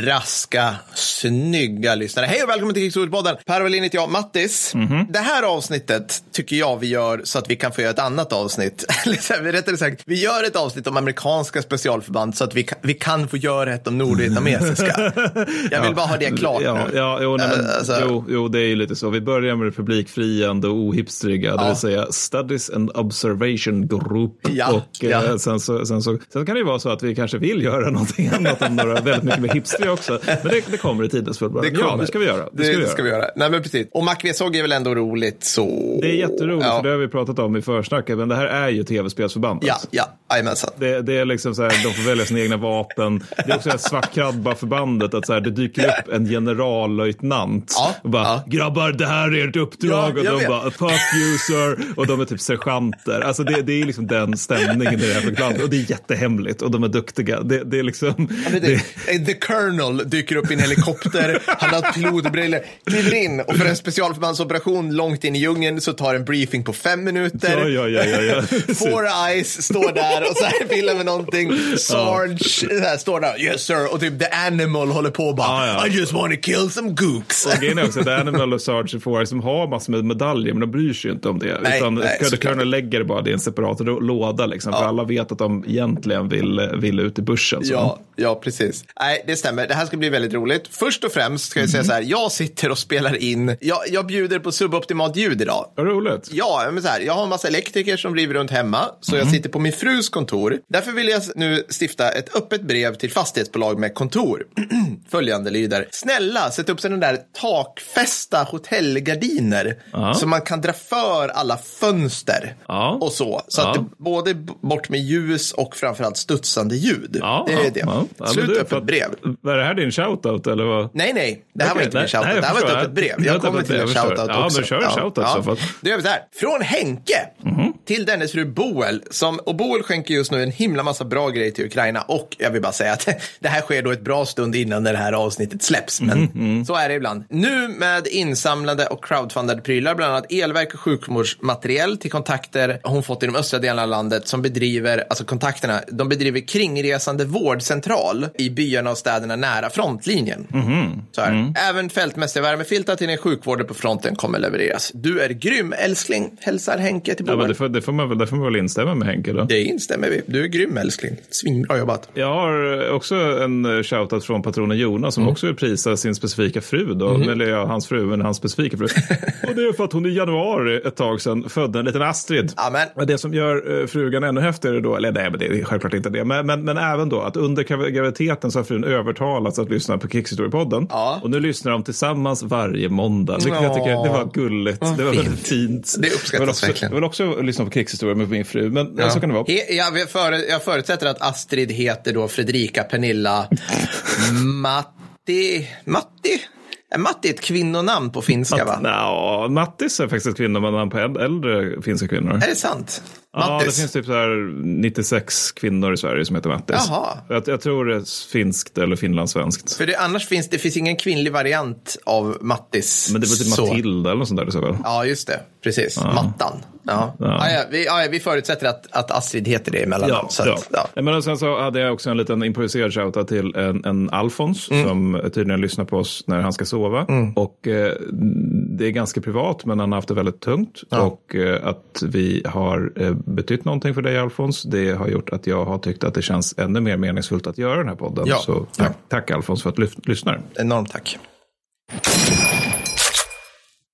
raska, snygga lyssnare. Hej och välkommen till Krigsordpodden. Per Wallin heter jag, Mattis. Det här avsnittet tycker jag vi gör så att vi kan få göra ett annat avsnitt. Rättare sagt, vi gör ett avsnitt om amerikanska specialförband så att vi kan, vi kan få göra ett om nordvietnamesiska. Jag vill bara ha det klart Ja, nu. ja jo, nej, men, Eh, alltså- jo, jo, det är ju lite så. Vi börjar med republikfriande och ohipstriga, det vill säga Studies and Observation Group. Och eh, sen, så, sen, så, sen kan det ju vara så att vi kanske vill göra någonting annat än några väldigt mycket mer hipstriga också. Men det, det kommer i tidens fullbordan. Det Ja, det ska vi göra. Det, Det, ska vi ska vi göra. göra. Nej, men precis. Och MacV-såg är väl ändå roligt så. Det är jätteroligt, Ja, för det har vi pratat om i försnacket, men det här är ju tv-spelsförbandet. ja, ja, jajamensan. Det, det är liksom så här, de får välja sina egna vapen. Det är också det här svartkrabba-förbandet, att så här, det dyker upp en generallöjtnant. Ja, och bara, ja. grabbar, det här är ert uppdrag. Och de vet. bara, fuck you sir. Och de är typ sergeanter. Alltså det, det är liksom den stämningen i det här förbandet. Och det är jättehemligt och de är duktiga. Det, det är liksom... Det, The Colonel dyker upp i en helikopter, han har pilotbrillor, kliver in och för en specialförbandsoperation långt in i djungeln så tar en briefing på fem minuter. Ja, ja, ja, ja. Four Eyes står där och så här pillar med någonting. Sarge här, står där, yes sir, och typ The Animal håller på och bara, ja. I just wanna kill some gooks. Och grejen är också att Animal och Sergeant Force som har massor med medaljer men de bryr sig ju inte om det. Nej, utan nej, The. Colonel lägger det bara det i en separat låda liksom. För alla vet att de egentligen vill, vill ut i bussen. Så. Ja, ja, precis. Nej, det stämmer. Det här ska bli väldigt roligt. Först och främst ska jag säga så här, jag sitter och spelar in, jag, jag bjuder på suboptimalt ljud idag. Roligt. Ja, men så här, jag har en massa elektriker som driver runt hemma, så jag sitter på min frus kontor. Därför vill jag nu stifta ett öppet brev till fastighetsbolag med kontor. Följande lyder. Snälla, sätt upp sådana där takfästa hotellgardiner Ja. så man kan dra för alla fönster Ja. och så. Så att Ja. det både bort med ljus och framförallt studsande ljud. Ja, det är ja, det. ja. Ja, Slut du, öppet att- brev. Var det här din shoutout eller vad? Nej, nej. Det här Okej, var inte nej, min shoutout. nej, jag det här var ett öppet brev. Jag ett kommer till en jag shoutout Ja, också. men kör en shoutout i så fall. Då gör vi så här. Från Henke Mm -hmm till dennes fru Boel. Som, och Boel skänker just nu en himla massa bra grejer till Ukraina. Och jag vill bara säga att det här sker då ett bra stund innan det här avsnittet släpps. Men så är det ibland. Nu med insamlade och crowdfundade prylar, bland annat elverk och sjukvårdsmateriel till kontakter hon fått i de östra delarna av landet som bedriver, alltså kontakterna, de bedriver kringresande vårdcentral i byarna och städerna nära frontlinjen. Så här. Även fältmästarvärmefiltar till din sjukvård på fronten kommer levereras. Du är grym älskling, hälsar Henke till Ja, Boel. får, det, får man väl, det får man väl instämma med Henke då. Det instämmer vi. Du är grym älskling. Svinbra jobbat. Jag har också en eh, shoutout från patronen Jonas som också vill prisa sin specifika fru då. Eller ja, hans fru, men hans specifika fru. och det är för att hon i januari ett tag sedan födde en liten Astrid. Amen. Och Det som gör eh, frugan ännu häftigare då, eller nej, men det är självklart inte det, men, men, men även då att under grav- graviditeten så har frun övertalats att lyssna på Kickstory-podden. Ja. Och nu lyssnar de tillsammans varje måndag. Vilket jag tycker det var gulligt. det var fint. väldigt fint. Det uppskattas verkligen. Jag vill också lyssna på Kickstory med min fru, men ja. så kan det vara. He, jag, före, jag förutsätter att Astrid heter då Fredrika Pernilla Matti. Matti? Är Matti ett kvinnonamn på finska va? Nja, Mattis är faktiskt ett kvinnonamn på äl- äldre finska kvinnor. Är det sant? Ja, det Mattis? finns typ så här 96 kvinnor i Sverige som heter Mattis. Jaha. Jag, jag tror det är finskt eller finlandssvenskt. För det, annars finns det finns ingen kvinnlig variant av Mattis. Men det väl typ Så. Matilda eller något sånt där så fall. Ja, just det. Precis. Mattan. Ja. Ja. Ja, vi, ja, vi förutsätter att, att Astrid heter det emellanåt. så att, ja. Ja, Men sen så hade jag också en liten improviserad shoutout till en, en Alfons Mm. som tydligen lyssnar på oss när han ska sova. Och eh, det är ganska privat men han har haft det väldigt tungt. Och eh, att vi har eh, betytt någonting för dig Alfons, det har gjort att jag har tyckt att det känns ännu mer meningsfullt att göra den här podden. Ja. Så tack, tack Alfons för att du lyf- lyssnar. Enormt tack.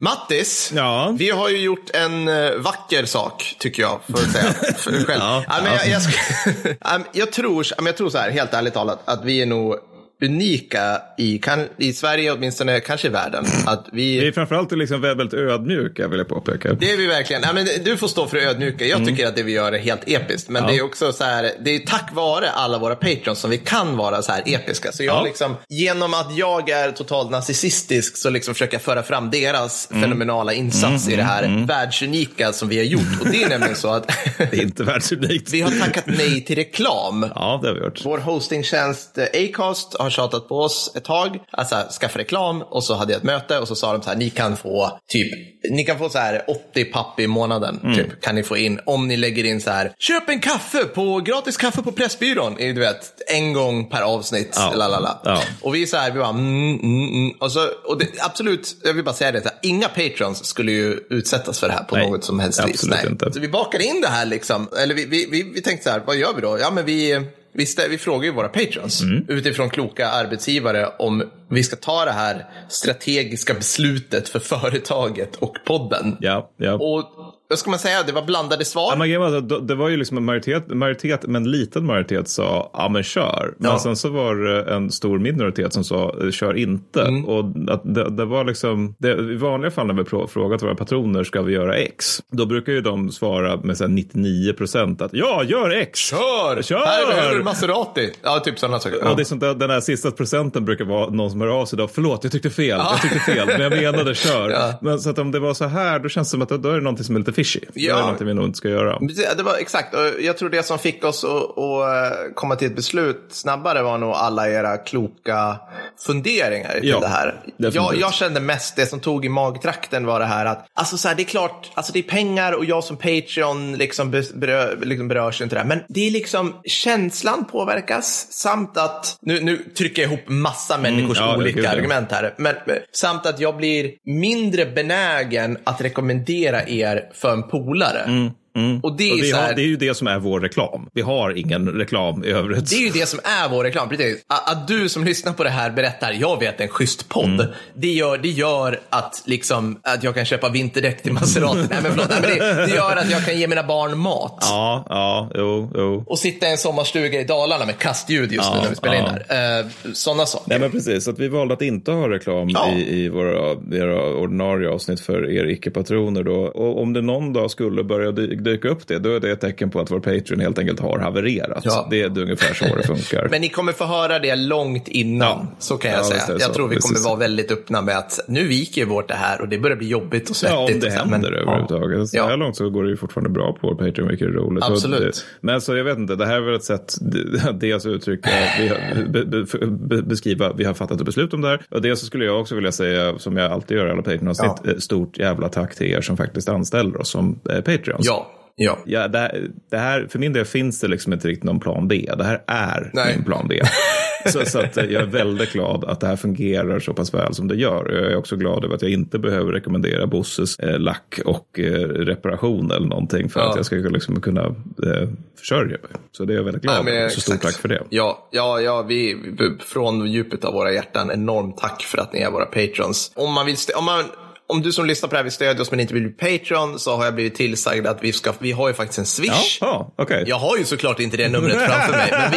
Mattis, Ja. vi har ju gjort en eh, vacker sak, tycker jag, för att säga för själv. Ja, Ja, men jag, jag, jag, tror, jag tror så här, helt ärligt talat, att vi är nog unika i, kan, i Sverige åtminstone, kanske i världen. Att vi, Vi är framförallt liksom väldigt ödmjuka vill jag påpeka. det är vi verkligen. Nej, men du får stå för ödmjuka. Jag Mm. tycker att det vi gör är helt episkt. Men det är också så här, det är tack vare alla våra patrons som vi kan vara så här episka. Så jag Ja. liksom, genom att jag är totalt narcissistisk så liksom försöker jag föra fram deras Mm. fenomenala insats i det här världsunika som vi har gjort. Och det är nämligen så att Det är inte världsunikt. vi har tackat nej till reklam. Ja, det har vi gjort. Vår hostingtjänst eh, Acast har tjatat på oss ett tag, alltså skaffa reklam och så hade jag ett möte och så sa de så här, ni kan få typ, ni kan få så här 80 papp i månaden, Mm. typ, kan ni få in om ni lägger in så här, köp en kaffe på, gratis kaffe på Pressbyrån, du vet, en gång per avsnitt, Ja. lalala. Ja. Och vi är så här, vi bara, mm, mm, mm. Och, så, och det, absolut, jag vill bara säga det, så här, inga patrons skulle ju utsättas för det här på Nej, något som helst vis. inte. Så vi bakade in det här liksom, eller vi, vi, vi, vi tänkte så här, vad gör vi då? Ja men vi, vi, stä- vi frågar ju våra patrons Mm. utifrån kloka arbetsgivare om vi ska ta det här strategiska beslutet för företaget och podden. Ja, ja. Och vad ska man säga, det var blandade svar. Ja, men det var ju liksom en majoritet, majoritet, men en liten majoritet sa ja men kör. Men Ja. sen så var det en stor minoritet som sa eh, kör inte. Mm. Och att det, det var liksom, det, i vanliga fall när vi frågat våra patroner ska vi göra X? Då brukar ju de svara med så här 99 procent att ja, gör X! Kör! Kör! Här behöver du Maserati. Ja, typ sådana saker. Ja. Och det är sånt där, den här sista procenten brukar vara någon som hör av sig då. Förlåt, jag tyckte fel. Jag tyckte fel, men jag menade kör. Ja. Men så att om det var så här, då känns det som att då är det någonting som är lite fishy. Är Ja. det någonting vi nog inte ska göra. Det var exakt, och jag tror det som fick oss att, att eh, komma till ett beslut snabbare var nog alla era kloka funderingar till Ja, det här. Jag, jag kände mest det som tog i magtrakten var det här att, alltså så här, det är klart, alltså det är pengar och jag som Patreon liksom, be- berör, liksom berörs inte det här. Men det är liksom, känslan påverkas samt att, nu, nu trycker jag ihop massa människors Mm, ja, olika ja. argument här, men samt att jag blir mindre benägen att rekommendera er för för en polare. Mm. Och det är Och vi här, har, det är ju det som är vår reklam. Vi har ingen reklam i övrigt. Det är ju det som är vår reklam. Precis. Att, att du som lyssnar på det här berättar, jag vet en schysst podd. Mm. Det, gör, det gör att, liksom, att jag kan köpa vinterdäck till Maserati. Nej, men förlåt. Nej, men det, det gör att jag kan ge mina barn mat. Ja, ja, jo, jo. Och sitta i en sommarstuga i Dalarna med kastljud just nu Ja, när vi spelar in ja. här. Eh, Sådana saker. Nej men precis, så att vi valde att inte ha reklam Ja. i, i våra, våra ordinarie avsnitt för er icke-patroner då. Och om det någon dag skulle börja dy- dyka upp det, då är det ett tecken på att vår Patreon helt enkelt har havererat. Ja. Det är ungefär så det funkar. Men ni kommer få höra det långt innan. Ja. Så kan jag Ja, säga. Jag tror vi kommer vara väldigt öppna med att nu viker ju vårt det här och det börjar bli jobbigt och svettigt. Ja, om det så här, händer men- överhuvudtaget. Så här långt så går det ju fortfarande bra på vår Patreon, vilket är roligt. Absolut. det- Men så jag vet inte, det här är väl ett sätt dels att uttrycka, vi har, be, be, be, beskriva, vi har fattat ett beslut om det här. Och dels så skulle jag också vilja säga, som jag alltid gör i alla Patreon-avsnitt, eh, stort jävla tack till er som faktiskt anställer oss som eh, Patreons. Ja, ja. Ja, det, här, det här, för min del finns det liksom inte riktigt någon plan B. Det här är Nej. min plan B. så, så jag är väldigt glad att det här fungerar så pass väl som det gör. Jag är också glad över att jag inte behöver rekommendera Bosses eh, lack och eh, reparation eller någonting för Ja. att jag ska liksom kunna eh, försörja mig. Så det är jag väldigt glad Ja, men över. Så stort tack för det. Ja, ja, ja vi, från djupet av våra hjärtan, enormt tack för att ni är våra patrons. Om, man vill om, man, om du som lyssnar på det här vill stödja oss men inte vill bli patron så har jag blivit tillsagd att vi, ska, vi har ju faktiskt en Ja, swish. ja okej. Jag har ju såklart inte det numret framför mig, men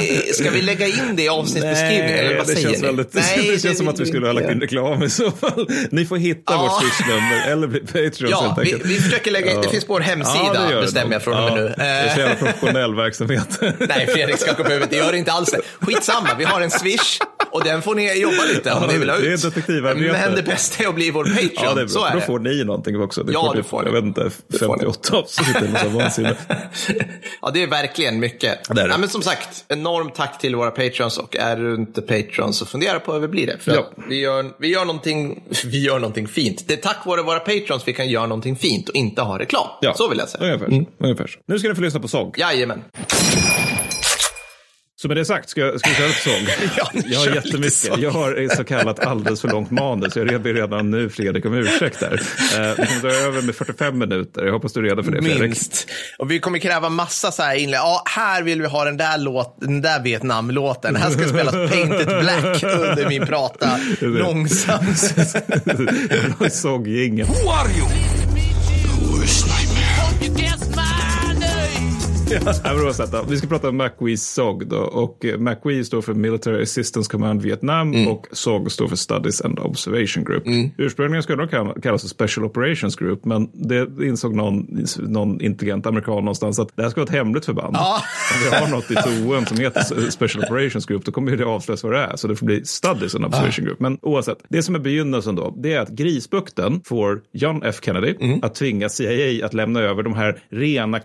vi, ska vi lägga in det i avsnittsbeskrivningen? Eller vad det säger känns, ni? väldigt, Nej, det känns som att vi skulle ha lagt in reklam i så fall. Ni får hitta Ja. vårt swishnummer eller bli Patreons Ja, helt vi, enkelt. vi försöker lägga in, det Ja. finns på vår hemsida, det det bestämmer jag från och med nu. Det är så jävla professionell verksamhet. Nej, Fredrik skakar på huvudet. Det gör inte alls det. Skitsamma, vi har en swish och den får ni jobba lite om Ja, ni vill ha ut. det. Men det bästa är att bli vår Patreon. Ja, det är Så bra. är Då det. får ni någonting också. Det Ja, får det typ, får ni. Jag vet inte, Det får ni. 58 avsnitt eller vansinne. ja, det är verkligen mycket. Det är det. Ja, men som sagt, enormt tack till våra patrons och är du inte patron så fundera på hur vi blir det. För Ja. vi, gör, vi, gör någonting, vi gör någonting fint. Det är tack vare våra patrons vi kan göra någonting fint och inte ha reklam. Ja, Så vill jag säga. Ungefär, ungefär så. Nu ska ni få lyssna på sång. Jajamän. Så med det sagt, ska, jag- ska vi köra lite sång? Ja, jag har jättemycket. Jag har så kallat alldeles för långt manus. Jag ber redan nu Fredrik om ursäkt där. Eh, vi kommer dra över med 45 minuter. Jag hoppas du är redo för det Fredrik. Minst. Och vi kommer kräva massa så här inlägg. Ja, här vill vi ha den där, låt, den där Vietnam-låten. Här ska spelas Painted Black under min prata långsamt. jag vill ha en sångjingel. Who are you? The worst då, vi ska prata om MacWee SOG då. Och eh, MacWee står för Military Assistance Command Vietnam Mm. och SOG står för Studies and Observation Group. Ursprungligen skulle de kall- kallas för Special Operations Group, men det insåg någon, någon intelligent amerikan någonstans att det här ska vara ett hemligt förband. Ja. Om vi har något i TOen som heter Special Operations Group, då kommer ju det avslöjas vad det är. Så det får bli Studies and Observation Group. Men oavsett, det som är begynnelsen då, det är att Grisbukten får John F Kennedy Mm. att tvinga CIA att lämna över de här rena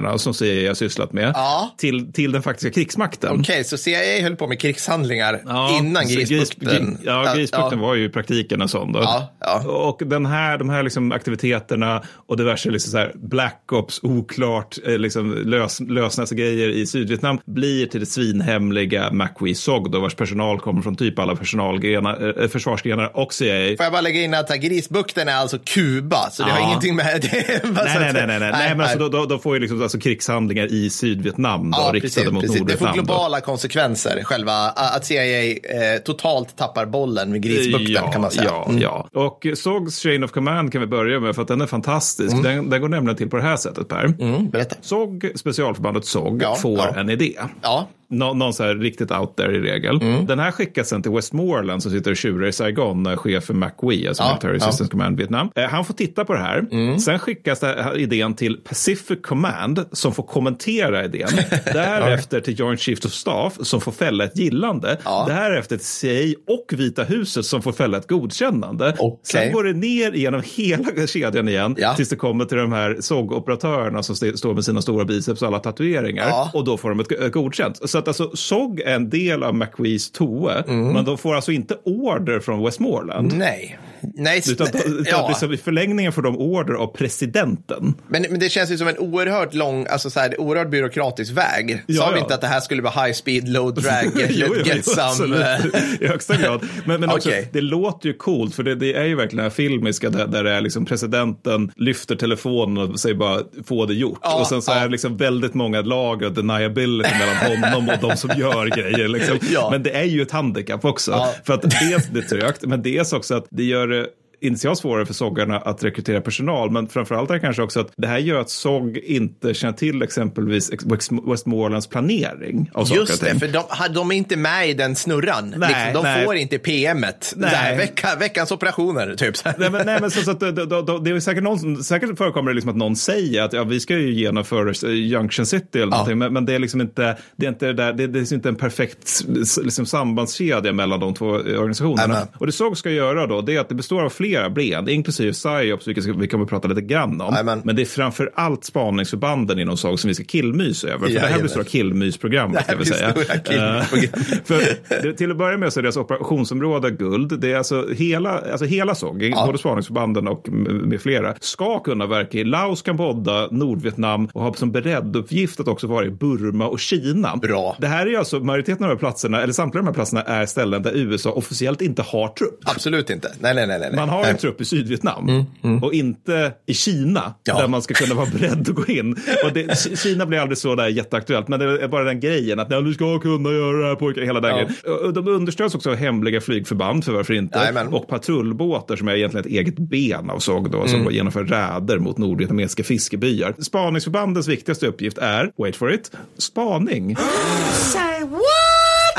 krigshandlingarna som CIA har sysslat med Ja. till, till den faktiska krigsmakten. Okej, så CIA höll på med krigshandlingar Ja, innan så Grisbukten? Gris- ja, Grisbukten ja. var ju i praktiken en sån. Då. Och den här, de här liksom aktiviteterna och diverse liksom så här Black Ops, oklart, eh, liksom lös, lösnäsa grejer i Sydvietnam blir till det svinhemliga MacWee SOG då, vars personal kommer från typ alla personalgrenar, eh, försvarsgrenar och CIA. Får jag bara lägga in att Grisbukten är alltså Kuba, så det har ingenting med det. Nej, nej, nej, nej, nej. nej men alltså, då, då, då får ju liksom alltså krigshandlingar i Sydvietnam då, Ja, riktade precis, mot precis. Det får Nordvietnam. då. globala konsekvenser, själva att CIA eh, totalt tappar bollen med Grisbukten ja, kan man säga. Ja, Mm. ja. Och SOGs Chain of Command kan vi börja med för att den är fantastisk. Den, den går nämligen till på det här sättet Per. Mm, berätta. SOG, specialförbandet SOG, Ja, får en idé. Ja, Nå, någon så här riktigt out there i regel. Mm. Den här skickas sen till Westmoreland som sitter och tjurar i Saigon, chef för MacWee, alltså Ja, Military ja. Assistance Command Vietnam. Eh, han får titta på det här. Mm. Sen skickas den här idén till Pacific Command som får kommentera idén. Därefter till Joint Chiefs of Staff som får fälla ett gillande. Ja. Därefter till CIA och Vita huset som får fälla ett godkännande. Okej. Sen går det ner genom hela kedjan igen Ja. tills det kommer till de här SOG-operatörerna som st- står med sina stora biceps och alla tatueringar. Och då får de ett godkänt. Så att alltså SOG är en del av McWees TOE, Mm. men de får alltså inte order från Westmoreland. nej. Nej, Utan, utan ja. liksom, i förlängningen får de order av presidenten. Men, men det känns ju som en oerhört lång, alltså så här, oerhört byråkratisk väg. Ja, Sa vi ja. inte att det här skulle vara high speed, low drag, Jo, jo, get jo, some... eh, I högsta grad. Men, men också, det låter ju coolt, för det, det är ju verkligen det här filmiska där, där det är liksom presidenten lyfter telefonen och säger bara få det gjort. Och sen så ja. är det liksom väldigt många lager av deniability mellan honom och de som gör grejer. Liksom. Ja. Men det är ju ett handikapp också. Ja. För att dels det är trögt, men dels också att det gör det initialt svårare för SOGarna att rekrytera personal, men framförallt är det kanske också att det här gör att SOG inte känner till exempelvis West- Westmorelands planering av saker och Just det, för de, de är inte med i den snurran. Nej, liksom, de nej. får inte PMet. Nej. Där, vecka, veckans operationer, typ. Nej, men, nej, men så, så att, då, då, då, det är säkert, någon, säkert förekommer det liksom att någon säger att ja, vi ska ju genomföra eh, Junction City eller någonting, men, men det är liksom inte, det är inte, det där, det, det är liksom inte en perfekt liksom, sambandskedja mellan de två eh, organisationerna. Amen. Och det SOG ska göra då, det är att det består av flera ben, inklusive PSYOPS, vilket vi kommer att prata lite grann om. Amen. Men det är framför allt spaningsförbanden inom SOG som vi ska killmys över. För det här Jajamän. består av killmysprogrammet, Det här av killmysprogrammet. Eh, för till att börja med så är deras operationsområde guld. Det är alltså hela, alltså hela SOG, både spaningsförbanden och med flera, ska kunna verka i Laos, Kambodja, Nordvietnam och ha som beredd uppgift att också vara i Burma och Kina. Bra. Det här är alltså, majoriteten av de här platserna, eller samtliga de här platserna är ställen där USA officiellt inte har trupp. Absolut inte. Nej, nej, nej. nej. Man har nej. en trupp i Sydvietnam och inte i Kina Ja. där man ska kunna vara beredd att gå in. Och det, Ki- Kina blir aldrig så där jätteaktuellt, men det är bara den grejen att "Ja, du ska kunna göra det här pojkar, hela den Ja. Och De understöds också av hemliga flygförband, för varför inte? Jajamän. Och patrullbåtar som är egentligen ett eget ben av SOG då, som genomför räder mot nordvietnamesiska fiskebyar. Spaningsförbandens viktigaste uppgift är, wait for it, spaning. Nej,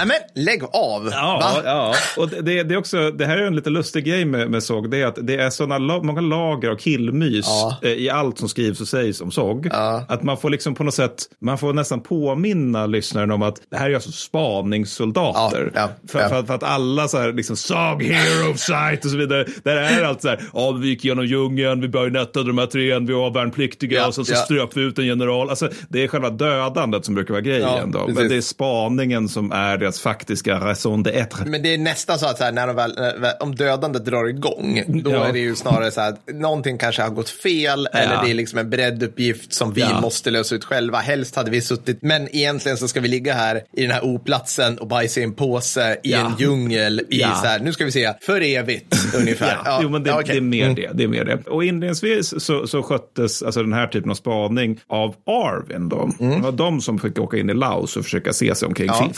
men lägg av. Ja, Va? ja. och det, det, det är också, det här är en lite lustig grej med, med SOG, det är att det är sådana la, många lager av killmys Ja. eh, i allt som skrivs och sägs om SOG. Ja. Att man får liksom på något sätt, man får nästan påminna lyssnaren om att det här är alltså spaningssoldater. Ja, för. För, att- för att alla så här, liksom SOG hero sight och så vidare, där är allt så här, ja vi gick genom djungeln, vi bajonettade de här tre, vi var värnpliktiga och så, så ströp vi ut en general. Alltså det är själva dödandet som brukar vara grejen då. Men det är spaningen som är deras faktiska raison d'être. Men det är nästan så att så här, när de väl, när- om dödandet drar igång, då Ja. är det ju snarare så att någonting kanske har gått fel eller det är liksom en beredd uppgift som vi Ja. måste lösa ut själva. Helst hade vi suttit, men egentligen så ska vi ligga här i den här oplatsen och bajsa i en påse i Ja. en djungel i Ja. så här, nu ska vi se, för evigt ungefär. Ja, jo, men det, ja, okej. det är mer Mm. det. det, är mer det. Och inledningsvis så, så sköttes alltså den här typen av spaning av Arvin. Då. Mm. Det var de som fick åka in i Laos och försöka se sig omkring. Ja. Fin-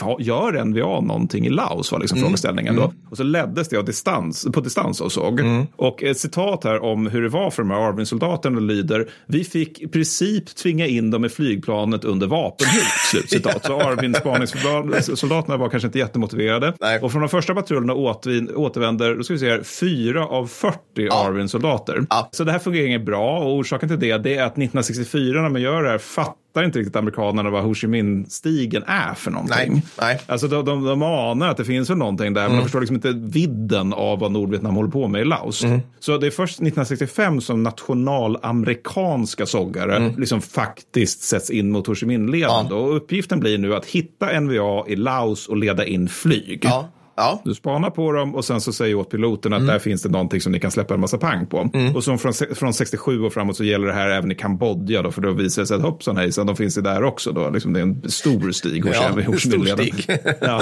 Gör NVA någonting i Laos var liksom frågeställningen då. Och så leddes det av distans, på distans och såg. Och ett citat här om hur det var för de här Arvin-soldaterna lyder, vi fick i princip tvinga in dem i flygplanet under vapenhot. Slutcitat. Så Arvin-spaningssoldaterna var kanske inte jättemotiverade. Nej. Och från de första patrullerna återvin- återvänder, då ska vi se här, fyra av 40 Arvin-soldater. Ja. Så det här fungerar inget bra och orsaken till det, det är att 1964 när man gör det här fattar inte riktigt amerikanerna vad Ho Chi Minh-stigen är för någonting. Nej, nej. Alltså de, de, de anar att det finns väl någonting där, men Mm. de förstår liksom inte vidden av vad Nordvietnam håller på med i Laos. Mm. Så det är först 1965 som nationalamerikanska soggare Mm. liksom faktiskt sätts in mot Ho Chi Minh-leden. då. Och uppgiften blir nu att hitta NVA i Laos och leda in flyg. Ja, ja. Du spanar på dem och sen så säger åt piloten att Mm. där finns det någonting som ni kan släppa en massa pang på. Och så från, från 67 och framåt så gäller det här även i Kambodja då, för då visar det sig att hoppsan hejsan, de finns ju där också då. Liksom det är en stor stig hos Ja, hos stor stig. ja,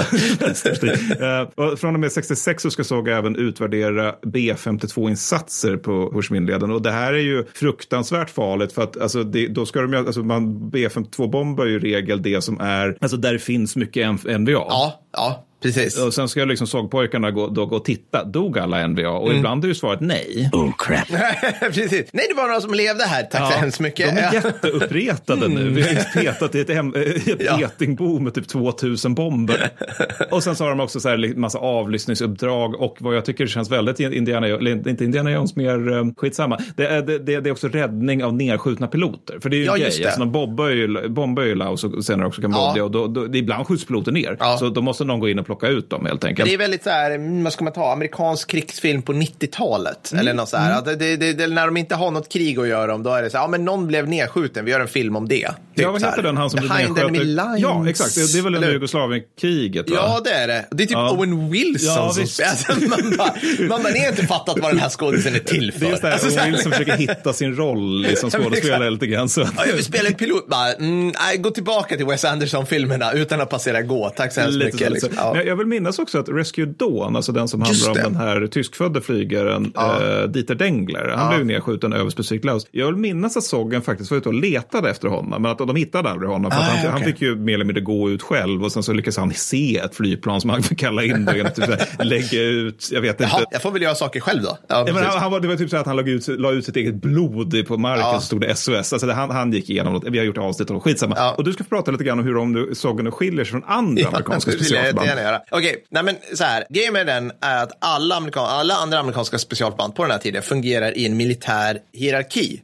stor stig. Eh, och från och med 66 så ska SOG även utvärdera B52-insatser på Ho Chi. Och det här är ju fruktansvärt farligt för att alltså, det, då ska de ju, alltså, man, B52-bombar ju i regel det som är, alltså där det finns mycket NVA. Ja, ja, precis. Och sen ska liksom sågpojkarna gå, då gå och titta. Dog alla NVA? Och Mm. ibland är ju svaret nej. precis. Nej, det var några som levde här. Tack så hemskt mycket. De är Ja. jätteuppretade nu. Vi har ju petat i ett, hem, ett Ja. getingbo med typ 2000 bomber. Och sen så har de också så här massa avlyssningsuppdrag och vad jag tycker känns väldigt Indiana, eller inte Indiana Jones, mer eh, skitsamma. Det är, det, det, är också räddning av nedskjutna piloter. För det är ju Ja, en just grej. det. Alltså, de bombar ju, bombar ju Laos och senare också Kambodja. Ja. Och då, då, ibland skjuts piloter ner. Ja. Så då måste någon gå in och plocka ut dem helt enkelt. Det är väldigt så här, mm, vad ska man ta, amerikansk krigsfilm på 90-talet. Eller något så här. Att det, det, det, när de inte har något krig att göra om, då är det så här, ja men någon blev nedskjuten, vi gör en film om det. Typ Ja, vad heter den han som blev nedskjuten? Ja, exakt. Det, är väl under Eller- Jugoslavienkriget? va? Ja, det är det. Det är typ Ja. Owen Wilson Ja, som spelar. Alltså, man bara, man bara, ni har inte fattat vad den här skådisen är till för. Det är just det här, Alltså, så Owen Wilson försöker hitta sin roll liksom, skådespelare lite grann. Så. Ja, jag vill spela en pilot. Bara, mm, nej, gå tillbaka till Wes Anderson-filmerna utan att passera gå. Tack så hemskt Lite mycket. så, Liksom. Ja. Jag, jag vill minnas också att Rescue Dawn, alltså den som handlar om den här tyskfödde flygaren eh, Dieter Dengler, han blev ju nedskjuten över specifikt Laos. Jag vill minnas att Soggen faktiskt var ute och letade efter honom, men att de hittade aldrig honom. För Ah, han, han okej. fick ju mer eller mindre gå ut själv och sen så lyckades han se ett flygplan som han fick kalla in och typ, lägga ut, jag vet inte. Jaha, jag får väl göra saker själv då. Ja, Ja, men han, han var, det var typ så att han la ut, la ut sitt eget blod på marken Ja. så stod det SOS. Alltså det, han, han gick igenom något. Vi har gjort avsnitt om skitsamma. Ja. Och du ska prata lite grann om hur de Soggen skiljer sig från andra amerikanska specialförband. Göra. Okej, nej men så här. Grejen med den är att alla, amerikan alla andra amerikanska specialförband på den här tiden fungerar i en militär hierarki.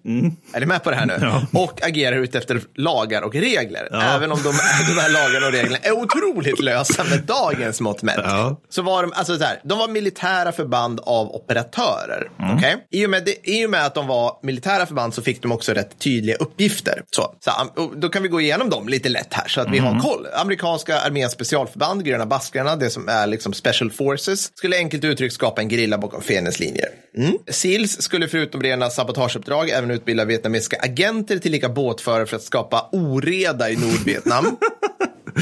Är ni med på det här nu? Mm. Ja. Och agerar ut efter lagar och regler. Även om de, de här lagarna och reglerna är otroligt lösa med dagens mått mätt. Ja. Så var de, alltså så här, de var militära förband av operatörer. Mm. Okej? I, och med det, I och med att de var militära förband så fick de också rätt tydliga uppgifter. Så, så då kan vi gå igenom dem lite lätt här så att vi Mm. har koll. Amerikanska arméns specialförband, gröna baskrarna, det som är liksom special forces, skulle enkelt uttryckt skapa en gerilla bakom fiendens linjer. Mm. SEALs skulle förutom rena sabotageuppdrag även utbilda vietnamesiska agenter till lika båtförare för att skapa oreda i Nordvietnam.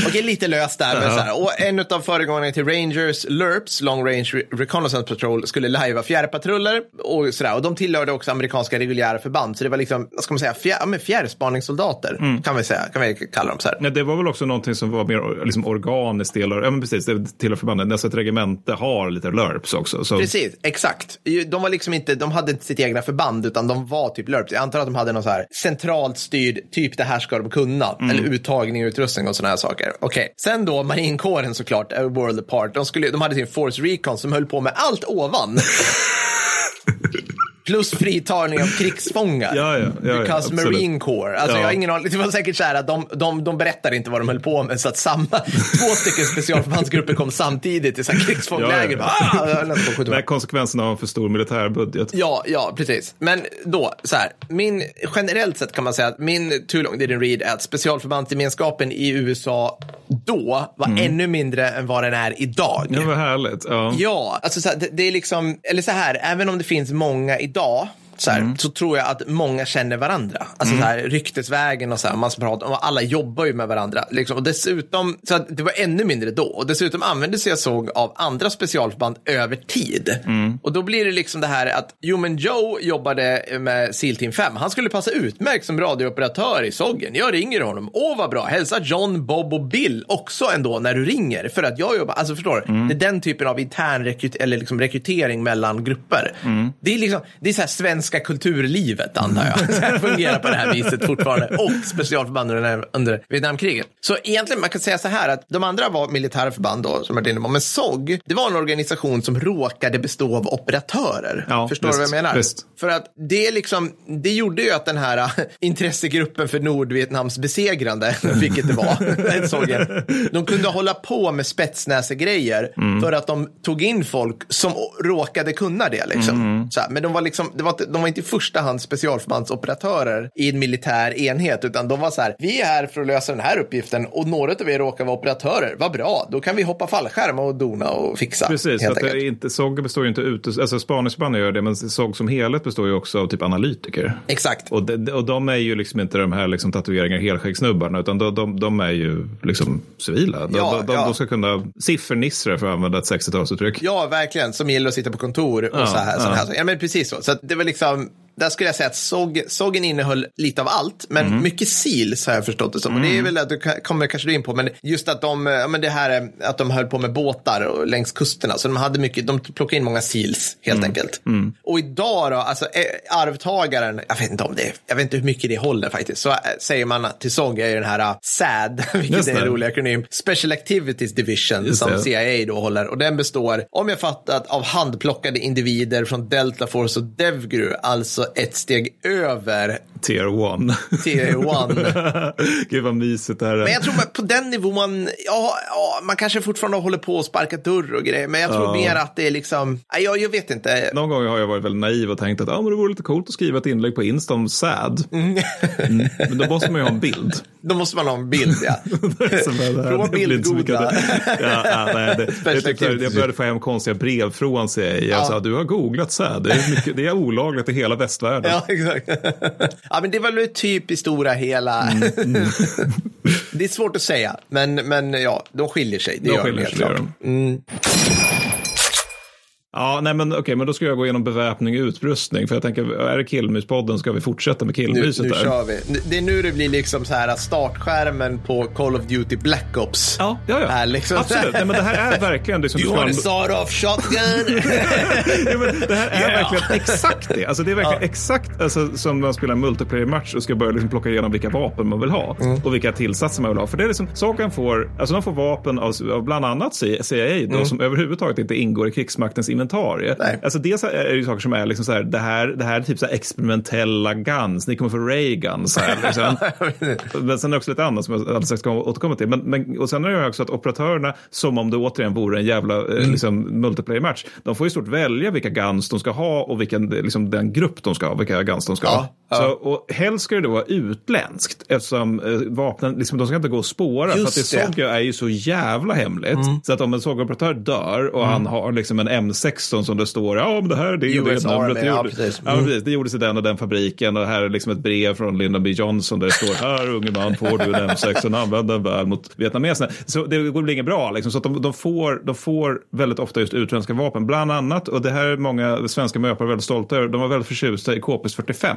Okej, lite löst där. Men så här. Och en av föregångarna till Rangers, LURPS, Long Range Re- Reconnaissance Patrol, skulle lajva fjärrpatruller och sådär. Och de tillhörde också amerikanska reguljära förband. Så det var liksom, vad ska man säga, fjär, fjärrspaningssoldater kan vi säga, kan vi kalla dem så här. Ja, det var väl också någonting som var mer liksom, organiskt del av, ja men precis, det tillhör förbanden. Alltså ett regemente har lite LURPs också. Så, Precis, exakt. De var liksom inte, de hade inte sitt egna förband utan de var typ LURPs. Jag antar att de hade någon så här centralt styrd, typ det här ska de kunna. Eller uttagning och utrustning och sådana här saker. Okej, sen då marinkåren såklart, A World Apart. De, skulle, de hade sin Force Recon som höll på med allt ovan. Plus fritagning av krigsfångar. Ja, ja, ja, ja, Because absolut. Marine Corps. Alltså Ja. jag har ingen aning. Det var säkert så här att de, de, de berättar inte vad de höll på med. Så att samma, två stycken specialförbandsgrupper kom samtidigt till så här krigsfångläger. Ja, ja, Ah, konsekvenserna av en för stor militärbudget. Ja, ja, precis. Men då, så här, min, generellt sett kan man säga att min too long didn't read är att specialförbandsgemenskapen i USA då var ännu mindre än vad den är idag. Det var härligt. Ja. Ja, alltså så här, det, det är liksom, eller så här, även om det finns många idag idag så, här, så tror jag att många känner varandra. Alltså så här, ryktesvägen och så här, man pratar, och alla jobbar ju med varandra. Liksom. Och dessutom, så att det var ännu mindre då. Och dessutom använde sig jag såg av andra specialförband över tid. Och då blir det liksom det här att, men Joe jobbade med SEAL Team 5. Han skulle passa utmärkt som radiooperatör i Soggen. Jag ringer honom. Åh vad bra, hälsa John, Bob och Bill också ändå när du ringer. För att jag jobbar, alltså förstår du? Det är den typen av intern rekryt eller liksom rekrytering mellan grupper. Det är liksom, det är så här svenska kulturlivet antar jag. Så här fungerar på det här viset fortfarande. Och specialförband under, Vietnamkriget. Så egentligen man kan säga så här att de andra var militära förband då, som jag varit inne på. Men SOG, det var en organisation som råkade bestå av operatörer. Ja, Förstår visst, du vad jag menar? visst. För att det, liksom, det gjorde ju att den här äh, intressegruppen för Nordvietnams besegrande, vilket det var, Sovjet, de kunde hålla på med spetsnäsegrejer för att de tog in folk som råkade kunna det. Liksom. Så här, men de var, liksom, det var inte, de var inte i första hand specialförbandsoperatörer i en militär enhet, utan de var så här, vi är här för att lösa den här uppgiften och några av er råkar vara operatörer, vad bra, då kan vi hoppa fallskärm och dona och fixa. Precis, helt att inte, SOG består ju inte ut, alltså spaningsförband gör det, men SOG som helhet består ju också av typ analytiker. Exakt. Och, de, och de är ju liksom inte de här liksom tatueringar helskäggsnubbarna, utan de, de, de är ju liksom civila. De, Ja, de, ja. de ska kunna siffernissra för att använda ett 60-talsuttryck. Ja, verkligen. Som gillar att sitta på kontor och Ja, så här. ja. här. Ja, men precis så. Så det var liksom, some där skulle jag säga att såg, sågen innehöll lite av allt, men Mhm. mycket SEALs har jag förstått det som. Och det är väl att du kommer kanske du in på, men just att de, ja, men det här eh, att de höll på med båtar och längs kusterna. Så de hade mycket, de plockade in många SEALs helt Mm. enkelt. Och idag då, alltså eh, arvtagaren, jag vet inte om det, jag vet inte hur mycket det håller faktiskt. Så eh, säger man till SOG är ju den här SAD, vilket Just är en det. rolig akronym, Special Activities Division, Just som det. CIA då håller. Och den består, om jag fattat, av handplockade individer från Delta Force och Devgru, alltså ett steg över Tier 1. Tier 1. Gud vad mysigt det här är. Men jag tror på den nivån, ja, ja, man kanske fortfarande håller på och sparkar dörr och grejer, men jag tror Ja. mer att det är liksom, nej, jag, vet inte. Någon gång har jag varit väldigt naiv och tänkt att ah, men det vore lite coolt att skriva ett inlägg på Insta om SAD. Mm. Men då måste man ju ha en bild. Då måste man ha en bild, ja. Mycket bildgoda. Ja, ja, nej, det, jag började få hem konstiga brev från CIA. Jag Ja. sa, du har googlat SAD. Det är, mycket, det är olagligt i hela västvärlden. Ja, exakt. ja, men det var väl typ i stora hela. Mm, det är svårt att säga, men, men ja, de skiljer sig. Det De gör skiljer sig, de. Ja, nej men okej, men då ska jag gå igenom beväpning och utrustning. För jag tänker, är det Killmyspodden ska vi fortsätta med Nu, killmyset nu där. kör vi. Det är nu det blir liksom så här startskärmen på Call of Duty Black Ops. Ja, ja, ja. Är liksom Absolut. Nej, men det här är verkligen det som You want a vara- sawed off shotgun? ja, men det här är Yeah. verkligen exakt det. Alltså, det är verkligen exakt alltså, som när man spelar en multiplayer-match och ska börja liksom plocka igenom vilka vapen man vill ha Mm. och vilka tillsatser man vill ha. För det är liksom, saken får, alltså de får vapen av, av bland annat CIA då, som överhuvudtaget inte ingår i krigsmaktens inventarie. Mm. Nej. Alltså dels är det ju saker som är liksom så här, det här, det här är typ så här experimentella guns, ni kommer få Ray-guns. Så här, liksom. men sen är det också lite annat som jag alldeles strax ska återkomma till. Men, men, och sen är det också att operatörerna, som om det återigen vore en jävla Mm. eh, liksom, multiplayer-match, de får ju stort välja vilka guns de ska ha och vilken, liksom, den grupp de ska ha, vilka guns de ska ha. ja. Så, och helst ska det då vara utländskt eftersom eh, vapnen, liksom, de ska inte gå att spåra. för att det Just det. såg jag är ju så jävla hemligt. Så att om en sågoperatör dör och han har liksom en M16 som det står, ja men det här är det det US numret. Army, Det, ja, precis. ja, precis. det gjordes i den och den fabriken och här är liksom ett brev från Lyndon B Johnson där det står, här unge man får du en M16, använd den väl mot vietnameserna. Så det blir inget bra liksom. Så att de, de, får, de får väldigt ofta just utländska vapen, bland annat, och det här är många svenska möpare väldigt stolta över, de var väldigt förtjusta i KPS 45.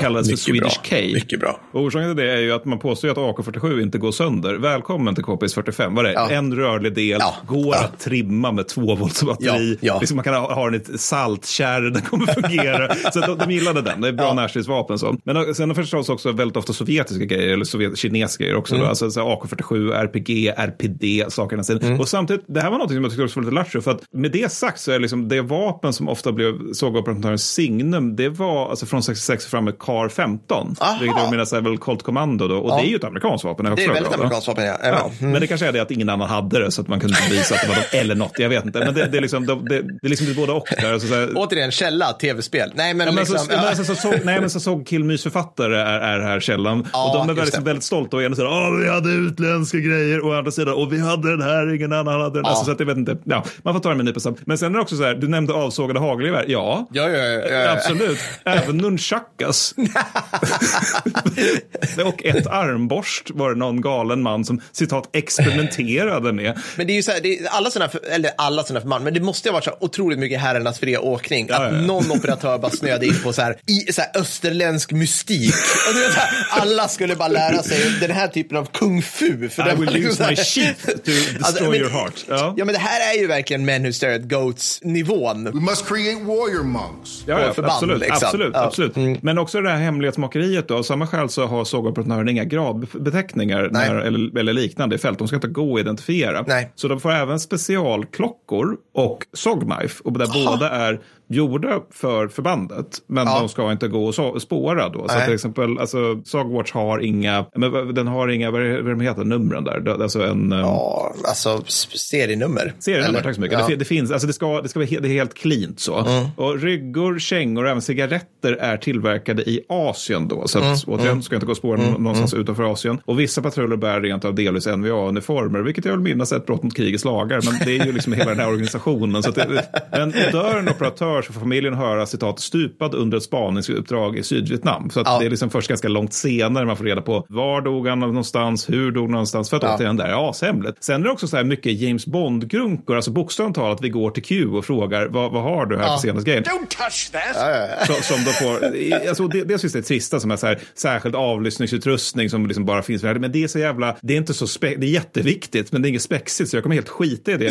Kallades för Swedish bra. K. Mycket bra. Och orsaken till det är ju att man påstår att AK47 inte går sönder. Välkommen till KPS 45. Vad är det? Ja. En rörlig del, Ja. går Ja. att trimma med 2 volts batteri. Liksom man kan ha, ha den i ett saltkärr, den kommer fungera. så de, de gillade den, det är bra Ja. närstridsvapen. Så. Men sen förstås också väldigt ofta sovjetiska grejer, eller sovjet, kinesiska grejer också. Mm. Alltså så här AK47, RPG, RPD, sakerna. Mm. Och samtidigt, det här var något som jag tyckte också var lite lattjo. För att med det sagt så är liksom det vapen som ofta blev sågoperatörens signum, det var alltså från 66 fram med Kar 15. Aha. Vilket jag menar är väl Colt Commando då. Och Ja. det är ju ett amerikanskt vapen. Det är väldigt amerikanskt vapen, ja. Ja, Mm. Men det kanske är det att ingen annan hade det så att man kunde visa att det var de, eller något. Jag vet inte. Men det, det, är, liksom, det, det, det är liksom både och. Där. Alltså, så här, Återigen, källa, tv-spel. Nej, men Ja, men liksom... så, men alltså, så, så, nej, men så såg Killmys författare är, är här källan. Ja, och de är väldigt, väldigt stolta. Å ena sidan, Åh, vi hade utländska grejer. Och å andra sidan, och vi hade den här, ingen annan hade den. Ja. Alltså, så att jag vet inte. Ja, man får ta det med en nypa. Men sen är det också så här, du nämnde avsågade hagelgevär. Ja, Ja, ja, ja, ja. absolut. Även nunchakas. och ett armborst var det någon galen man som citat experimenterade med. Men det är ju så här, det är alla sådana, för, eller alla sådana förband, men det måste ju ha varit så här otroligt mycket herrarnas fria åkning. Att ja, ja. någon operatör bara snöade in på så här, i, så här österländsk mystik. Och du vet, så här, alla skulle bara lära sig den här typen av kung fu. För I will liksom use my sheath to destroy Alltså, men- your heart. Ja. Ja, men det här är ju verkligen Men Who Stare at Goats-nivån. We must create warrior monks. Ja, ja, förband, absolut. liksom. absolut, Ja. absolut. Men också det här hemlighetsmakeriet. Då. Av samma skäl så har sågoperatören inga gradbeteckningar när, eller, eller liknande i fält. De ska inte gå att identifiera. Nej. Så de får även specialklockor och sogknife. Och där båda är gjorda för förbandet. Men Ja. de ska inte gå och spåra då. Så Nej. till exempel, alltså, Sogwatch har inga, men den har inga, vad är de heter, numren där. Alltså en... eh, Ja, alltså serienummer. Serienummer, Eller? tack så mycket. Ja. Mm. Det, det, finns, alltså det, ska, det ska vara helt, det är helt cleant så. Och ryggor, kängor och även cigaretter är tillverkade i Asien då. Så att, Mm. återigen, ska inte gå och spåra nå- någonstans utanför Asien. Och vissa patruller bär rent av delvis NVA-uniformer, vilket jag vill minnas är ett brott mot krigets lagar. Men det är ju liksom hela den här organisationen. Så att det, men dör en operatör så får familjen höra citat stupad under ett spaningsuppdrag i Sydvietnam. Så att Ja. det är liksom först ganska långt senare man får reda på var dog han någonstans, hur dog han någonstans. För att Ja. återigen, det här är ashemligt. Sen är det också så här mycket James Bond-grunkor, alltså bokstavligt talat, vi går till Q och frågar vad, vad har du här för senaste grejen? Don't touch that. Så, som de får, alltså det, dels finns det trista som är så här, särskild avlyssningsutrustning som liksom bara finns. Men det är så jävla, det är inte så spe, det är jätteviktigt men det är inget spexigt så jag kommer helt skita i det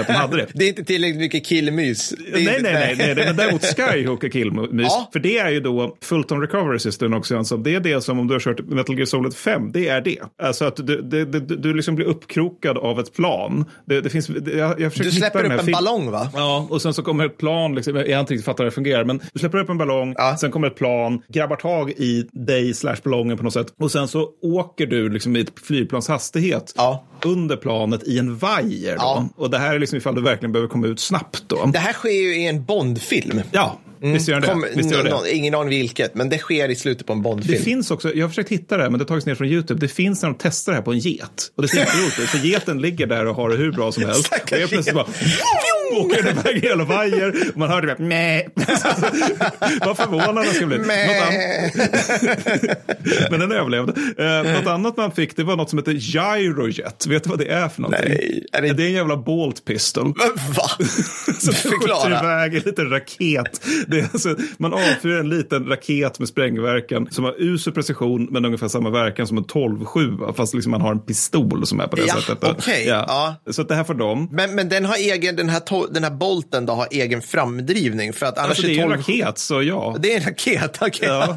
att de hade det. Det är inte tillräckligt mycket killmys. Nej, inte- nej, nej, nej, nej, men däremot Skyhook är killmys. Ja. För det är ju då Fulton Recovery System också. Alltså, det är det som om du har kört Metal Gear Solid 5, det är det. Alltså att du, du, du, du liksom blir uppkrokad av ett plan. Det, det finns, det, jag, jag Du släpper upp en fil- ballong va? Ja, och sen så kommer ett plan, liksom, jag har inte riktigt fattat hur det fungerar, men du släpper upp en ballong, Ja. sen kommer ett plan, grabbar tag i dig slash ballongen på något sätt och sen så åker du liksom i ett flygplans hastighet Ja. Under planet i en vajer. Ja. Och det här är liksom ifall du verkligen behöver komma ut snabbt då. Det här sker ju i en Bondfilm. Ja, visst gör det. Kom, Visst gör det. nå- ingen aning vilket, men det sker i slutet på en Det Bondfilm. finns också, jag har försökt hitta det här, men det har tagits ner från YouTube. Det finns när de testar det här på en get. Och det ser inte roligt ut, för geten ligger där och har det hur bra som helst. Stackars och jag plötsligt bara åker den iväg i hela vajer. Och man hör det bara. Vad förvånad den ska bli. Men den överlevde. Eh, något annat man fick, det var något som heter Gyrojet. Vet du vad det är för någonting? Nej, är det- det är en jävla bolt pistol. Va? Du skjuter iväg en liten raket. Det är alltså, man avfyrar en liten raket med sprängverkan som har usel precision men ungefär samma verkan som en 12-7. Fast liksom man har en pistol som är på det Ja, sättet. okej, ja. Så att det här får de. Men, men den har egen, den här, den här bolten då har egen framdrivning för att annars Alltså, det är en 12 raket, så ja. Det är en raket, okej. Ja.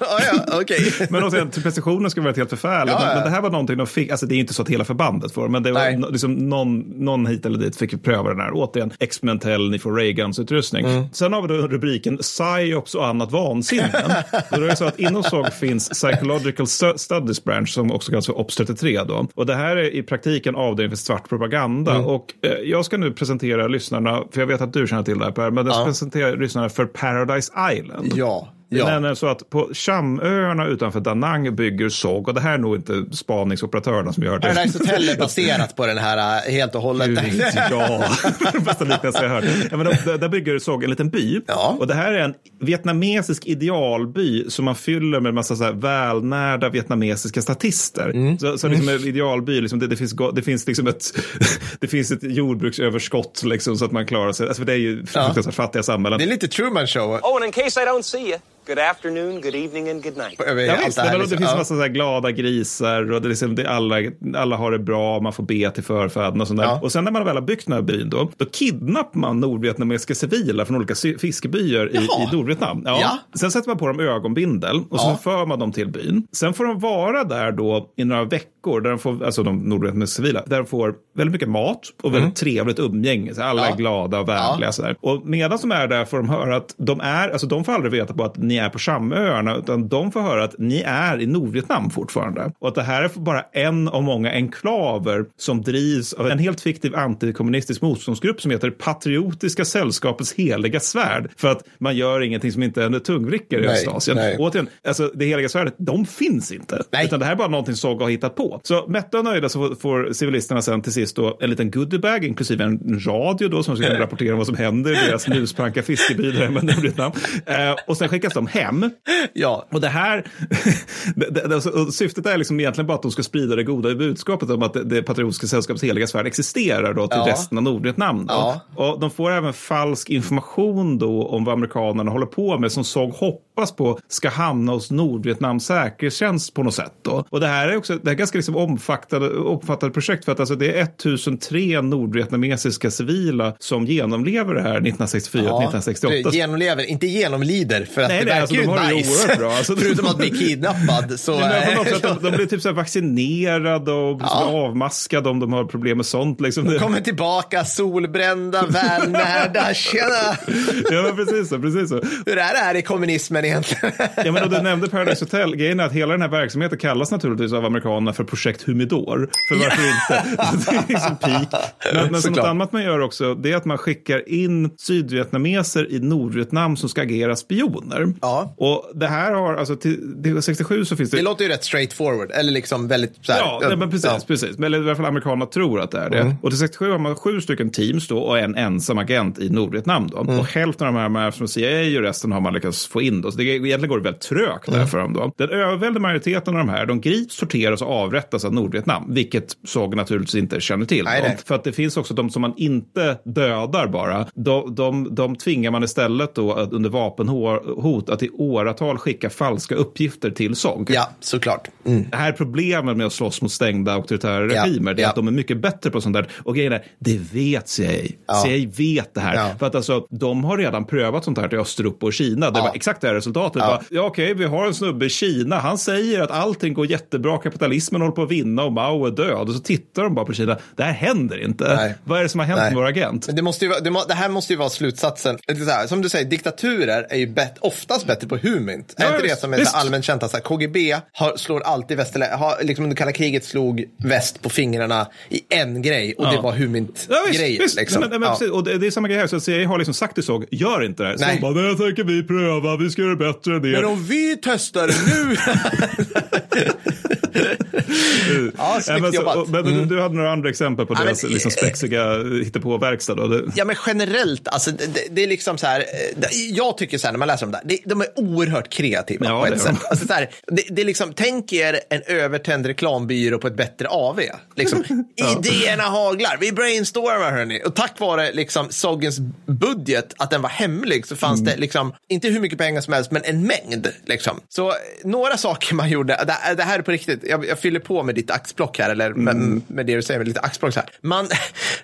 ja, ja, okej. Men till precisionen skulle varit helt förfärligt. Ja, men, ja. men det här var någonting de fick, alltså det är inte så att hela förbandet får men det var liksom någon, någon hit eller dit fick pröva den här. Återigen, experimentell, ni får Rayguns-utrustning. Mm. Sen har vi då rubriken Psyops och annat vansinne. det är så att inom SOG finns Psychological Stu- Studies Branch som också kallas för OPS 33 då. Och det här är i praktiken avdelning för svart propaganda. Mm. Och eh, jag ska nu presentera lyssnarna, för jag vet att du känner till det här Per, men jag ska presentera lyssnarna för Paradise Island. Ja, Det är ja. nämligen så att på Chamöarna utanför Da Nang bygger SOG, och det här är nog inte spaningsoperatörerna som gör det. Paradise Hotel är baserat på den här äh, helt och hållet. Gud, ja, bästa liknelse jag hört. Ja, men de, där bygger SOG en liten by. Ja. Och det här är en vietnamesisk idealby som man fyller med en massa så här välnärda vietnamesiska statister. Mm. Så, så liksom en idealby, liksom, det, det, finns, det finns liksom ett, det finns ett jordbruksöverskott liksom, så att man klarar sig. Alltså, för det är ju fruktansvärt fattiga samhällen. Det är lite Truman Show. Oh, and in case I don't see you, good afternoon, good evening, and good night. Över Ja, visst, det här, det, liksom. finns Ja. massa så här glada grisar och det är liksom, det alla, alla har det bra, man får be till förfäderna och sånt där. Ja. Och sen när man väl har byggt den här byn då, då kidnappar man nordvietnamesiska civila från olika fiskebyar i, i Nordvietnam. Ja. Ja. Sen sätter man på dem ögonbindel och så för man dem till byn. Sen får de vara där då i några veckor veckor, där de får, alltså de nordvietnamesiska civila, där de får väldigt mycket mat och väldigt trevligt umgänge. Så alla Ja. är glada och vänliga. Sådär. Och medan de är där får de höra att de är, alltså de får aldrig veta på att ni är på Samöarna, utan de får höra att ni är i Nordvietnam fortfarande. Och att det här är bara en av många enklaver som drivs av en helt fiktiv antikommunistisk motståndsgrupp som heter Patriotiska sällskapets heliga svärd. För att man gör ingenting som inte är en tungvrickor i Östasien. återigen, alltså det heliga svärdet, de finns inte. Nej. Utan det här är bara någonting Sogga har hittat på. Så mätta och nöjda så får, civilisterna sen till sist då en liten goodiebag, inklusive en radio då som ska rapportera vad som händer i deras muspranka fiskeby där hemma i Nordvietnam. Eh, och sen skickas de hem. Ja, Och det här, det, det, alltså, syftet är liksom egentligen bara att de ska sprida det goda budskapet om att det, det patriotiska sällskapets heliga svärd existerar då till Ja. resten av Nordvietnam. Ja. Och de får även falsk information då om vad amerikanerna håller på med som Sog hoppas på ska hamna hos Nordvietnams säkerhetstjänst på något sätt. Då. Och det här är också det är ganska liksom omfattande, omfattande projekt för att alltså det är 1003 nordvietnamesiska civila som genomlever det här 1964-1968. genomlever, inte genomlider, för att Nej, det nej, verkar alltså, ju de har det nice. bra. Alltså, Förutom att bli kidnappad så... Nej, men de, de blir typ så här vaccinerade och Ja. avmaskade om de har problem med sånt. Liksom. Det- Kommer tillbaka solbrända, välnärda, tjena! Ja, precis så. Precis så. Hur är det här i kommunismen egentligen? Ja, men och du nämnde Paradise Hotel. Grejen är att hela den här verksamheten kallas naturligtvis av amerikanerna för projekt Humidor. För varför inte? Det är liksom peak. Men, men något annat man gör också, det är att man skickar in sydvietnameser i Nordvietnam som ska agera spioner. Ja. Och det här har, alltså till, till 67 så finns det... Det låter ju rätt straight forward, eller liksom väldigt så här, Ja, nej, men precis. ja. precis. Men i alla fall amerikanerna tror att det är det. Och till 67 har man sju stycken teams då och en ensam agent i Nordvietnam. Då. Och hälften av de här är från CIA och resten har man lyckats få in. Då. Så det, egentligen går det väldigt trögt där för dem. Då. Den överväldigande majoriteten av de här de grips, torteras och avrättas av Nordvietnam. Vilket SOG naturligtvis inte känner till. Nej, nej. För att det finns också de som man inte dödar bara. De, de, de tvingar man istället då att under vapenhot att i åratal skicka falska uppgifter till SOG. ja, såklart. Mm. Det här problemet med att slåss mot stängda auktoritära Ja, regimer, det är ja. att de är mycket bättre på sånt där. Och grejen är, det vet CIA. Ja. CIA vet det här. Ja. För att alltså, de har redan prövat sånt här till Östeuropa och Kina. Det var exakt det här resultatet. Ja. Ja, okej, vi har en snubbe i Kina. Han säger att allting går jättebra, kapitalismen håller på att vinna och Mao är död. Och så tittar de bara på Kina. Det här händer inte. Nej. Vad är det som har hänt Nej. med vår agent? Men det, måste ju, vara- det, det här måste ju vara slutsatsen. Det här, som du säger, diktaturer är ju bet, oftast bättre på humint. Ja, är inte det som är allmänt känt? att så här, KGB har, slår alltid västerlä... Har, liksom under kalla kriget slog väst på fingrarna i en grej och det Ja. var Ja, humint-grejen. visst. liksom. Men, men, Ja. Och det, det är samma grej här. Så CIA har liksom sagt till SOG, gör inte det här. Så Nej. de bara, det tänker vi pröva, vi ska göra det bättre än det. Men om vi testar nu. ja, Ja, snyggt men, så, jobbat. men du, du hade några andra exempel på Ja, deras men- liksom, spexiga hittepåverkstad. då. Ja, men generellt, alltså, det, det, är liksom så här, eh, jag tycker så här när man läser om det här, de är oerhört kreativa Ja, på det ett sätt. Alltså, så här, det, det är liksom, tänk er en övertänd reklambyrå på ett bättre AV. Liksom, Idéerna haglar, vi brainstormar hörni. Och tack vare liksom, Soggens budget, att den var hemlig, så fanns Mm. det liksom, inte hur mycket pengar som helst, men en mängd. Liksom. Så eh, några saker man gjorde, det, det här är på riktigt, jag, jag fyller på med ditt axplock här, eller med, Mm. med det du säger, med lite axplock så här. Man,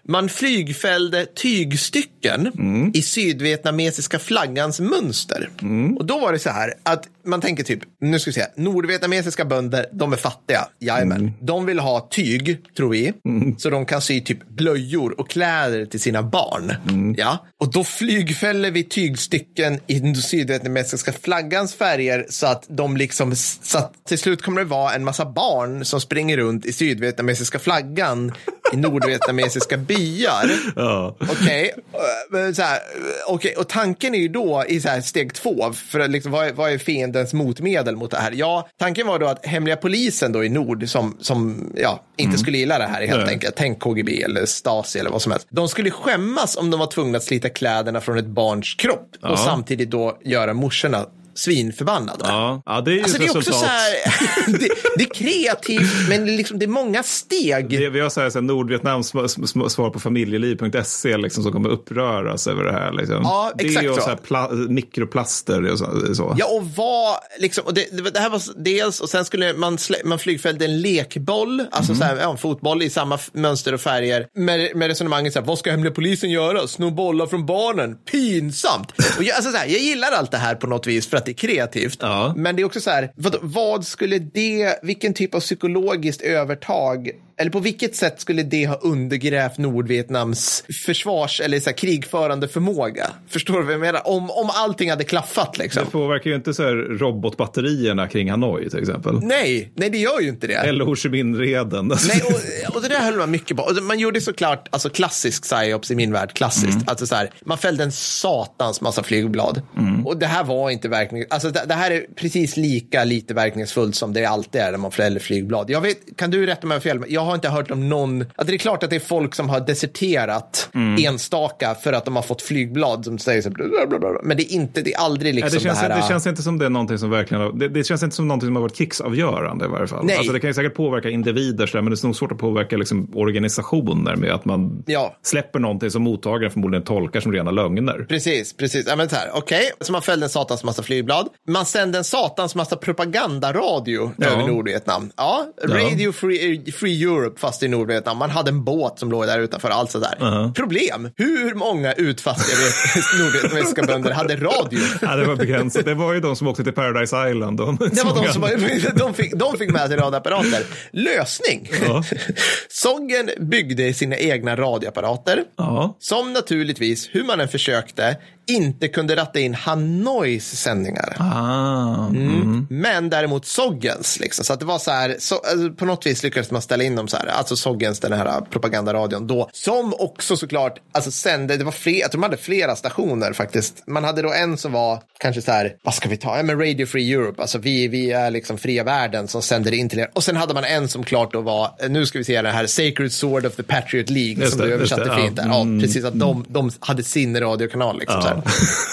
man flygfällde tygstycken Mm. i sydvietnamesiska flaggans mönster. Mm. Och då var det så här att man tänker typ, nu ska vi se, nordvietnamesiska bönder, de är fattiga, jajamän. Mm. De vill ha tyg, tror vi, så de kan sy typ blöjor och kläder till sina barn. Mm. Ja, och då flygfäller vi tygstycken i sydvietnamesiska flaggans färger så att de liksom, så att till slut kommer det vara en massa barn som springer runt i sydvietnamesiska flaggan i nordvietnamesiska byar. Ja. Okej, så här, eh, okej, och tanken är ju då i så här steg två, för liksom, vad, är, vad är fiendens motmedel mot det här? Ja, tanken var då att hemliga polisen då i nord, som, som ja, inte skulle gilla det här helt Mm. Nej. enkelt, tänk KGB eller Stasi eller vad som helst. De skulle skämmas om de var tvungna att slita kläderna från ett barns kropp Ja. och samtidigt då göra morsorna svinförbannade. Ja. ja, det är ju Alltså det är också så här, det, det är kreativt, men det är liksom, det är många steg. Det, vi har så här, så här, Nordvietnams svar på familjeliv.se liksom, som kommer uppröras över det här. Liksom. Ja, det är ju så. så här, pla- mikroplaster och så. så. Ja, och vad, liksom, och det, det, här var dels, och sen skulle man, man flygfällde en lekboll, alltså så här, ja, en fotboll i samma mönster och färger, med, med resonemanget så här, vad ska hemliga polisen göra? Sno bollar från barnen? Pinsamt! Och jag, alltså, så här, jag gillar allt det här på något vis, för att det är kreativt. Ja. Men det är också så här, vad, vad skulle det, vilken typ av psykologiskt övertag eller på vilket sätt skulle det ha undergrävt Nordvietnams försvars eller så här, krigförande förmåga? Förstår du vad jag menar? Om, om allting hade klaffat liksom. Det påverkar ju inte så här robotbatterierna kring Hanoi till exempel. Nej, nej det gör ju inte det. Eller Ho Chi Minh-reden. Nej, och, och det där höll man mycket på. Man gjorde såklart alltså, klassisk psyops i min värld, klassiskt. Alltså, så här, man fällde en satans massa flygblad. Och det här var inte verkning, alltså det, det här är precis lika lite verkningsfullt som det alltid är när man fäller flygblad. Jag vet, kan du rätta mig om fel? Jag har inte hört om någon, att det är klart att det är folk som har deserterat enstaka för att de har fått flygblad som säger så men det är inte, det är aldrig liksom Ja, det, känns, det här. det känns inte som det är någonting som verkligen det, det känns inte som någonting som har varit krigsavgörande i varje fall. Nej. Alltså, det kan ju säkert påverka individer, så där, men det är nog svårt att påverka liksom, organisationer med att man Ja. släpper någonting som mottagaren förmodligen tolkar som rena lögner. Precis, precis. Ja, men så här, okej, så man fällde en satans massa flygblad. Man sände en satans massa propagandaradio Ja. över Nordvietnam. Ja, Radio Free, Free Europe fast i Nordvietnam. Man hade en båt som låg där utanför, allt sådär. Problem, hur många utfattiga nordvietnamesiska bönder hade radio? Ja, det var begränsat. Det var ju de som åkte till Paradise Island. De, Det var de som de fick, de fick med sig radioapparater. Lösning. Ja. Soggen byggde sina egna radioapparater. Ja. Som naturligtvis, hur man än försökte, inte kunde ratta in Hanois sändningar. Ah, Mm. Men däremot Soggens, liksom. så att det var så här, så, alltså, på något vis lyckades man ställa in dem så här, alltså Soggens, den här propagandaradion då, som också såklart, alltså sände, det var fler, jag tror man hade flera stationer faktiskt. Man hade då en som var kanske så här, vad ska vi ta, ja men Radio Free Europe, alltså vi, vi är liksom fria världen som sänder in till er. Och sen hade man en som klart då var, nu ska vi se det här, Sacred Sword of the Patriot League, Just som det, du översatte det, fint ja. där. Ja, Mm. precis, att de, de hade sin radiokanal liksom. Här. Ja.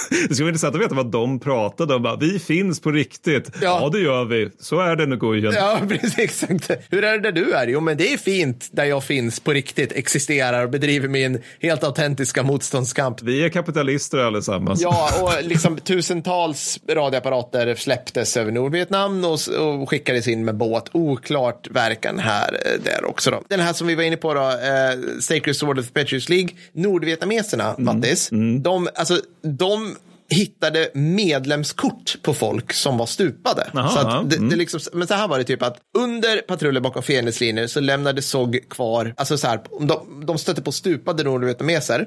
Det skulle vara intressant att veta vad de pratade om. Bara, Vi finns på riktigt. Ja. Ja, det gör vi. Så är det nu, Gujen. Ja, precis. Exakt. Hur är det där du är? Jo, men det är fint där jag finns på riktigt, existerar och bedriver min helt autentiska motståndskamp. Vi är kapitalister allesammans. Ja, och liksom tusentals radioapparater släpptes över Nordvietnam och, och skickades in med båt. Oklart verkan här eh, där också då. Den här som vi var inne på då, eh, Sacred Sword of the Patriots League. Nordvietnameserna, Mattis, de, alltså, de hittade medlemskort på folk som var stupade. Jaha, så att det, det liksom, men så här var det typ att under patruller bakom fiendens så lämnade SOG kvar, alltså så här, de, de stötte på stupade nordvietnameser,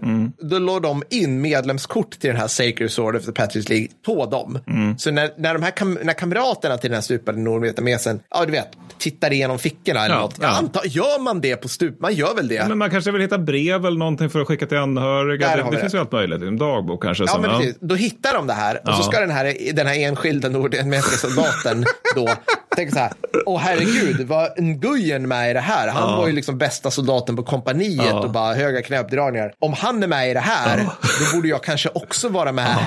då låg de in medlemskort till den här Sacred Sword of the Patriots League på dem. Så när, när de här kam, när kamraterna till den här stupade nordvietnamesen, ja du vet, tittar igenom fickorna eller Ja, något. Ja. antar, gör man det på stup? Man gör väl det? Men man kanske vill hitta brev eller någonting för att skicka till anhöriga. Där Det, det vi finns det. ju allt möjligt. En dagbok kanske. Ja, men precis. Då hittar de det här och så Ja. ska den här, den här enskilda nordvietnamesiska soldaten då tänka så här, åh herregud, var Nguyen med i det här? Han var ju liksom bästa soldaten på kompaniet Ja. och bara höga knäuppdragningar. Om han är med i det här, då borde jag kanske också vara med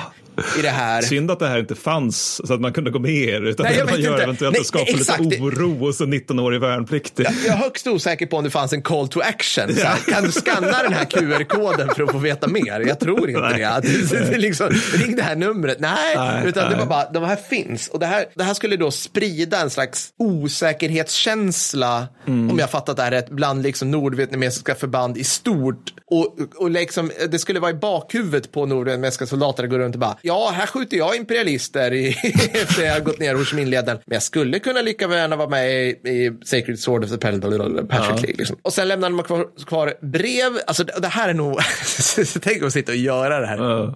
i det här. Synd att det här inte fanns så att man kunde gå med er. Utan Nej, jag man gör inte. eventuellt Nej, att skapa exakt. lite oro hos en 19-årig värnpliktig. Jag är högst osäker på om det fanns en call to action. Så här, kan du skanna den här QR-koden för att få veta mer? Jag tror inte Nej. det. Att det, liksom, ring det här numret. Nej, Nej, utan det var bara, de här finns. Och det här, det här skulle då sprida en slags osäkerhetskänsla, Mm. om jag fattat det här rätt, bland liksom nordvietnamesiska förband i stort. Och, och liksom, det skulle vara i bakhuvudet på nordvietnamesiska soldater att gå runt och bara, ja, här skjuter jag imperialister i, efter jag har gått ner hos min ledaren. Men jag skulle kunna lika gärna vara med i, i Sacred Sword of the Patriot League. Liksom. Och sen lämnade man kvar, kvar brev. Alltså det, det här är nog, tänk att sitta och göra det här.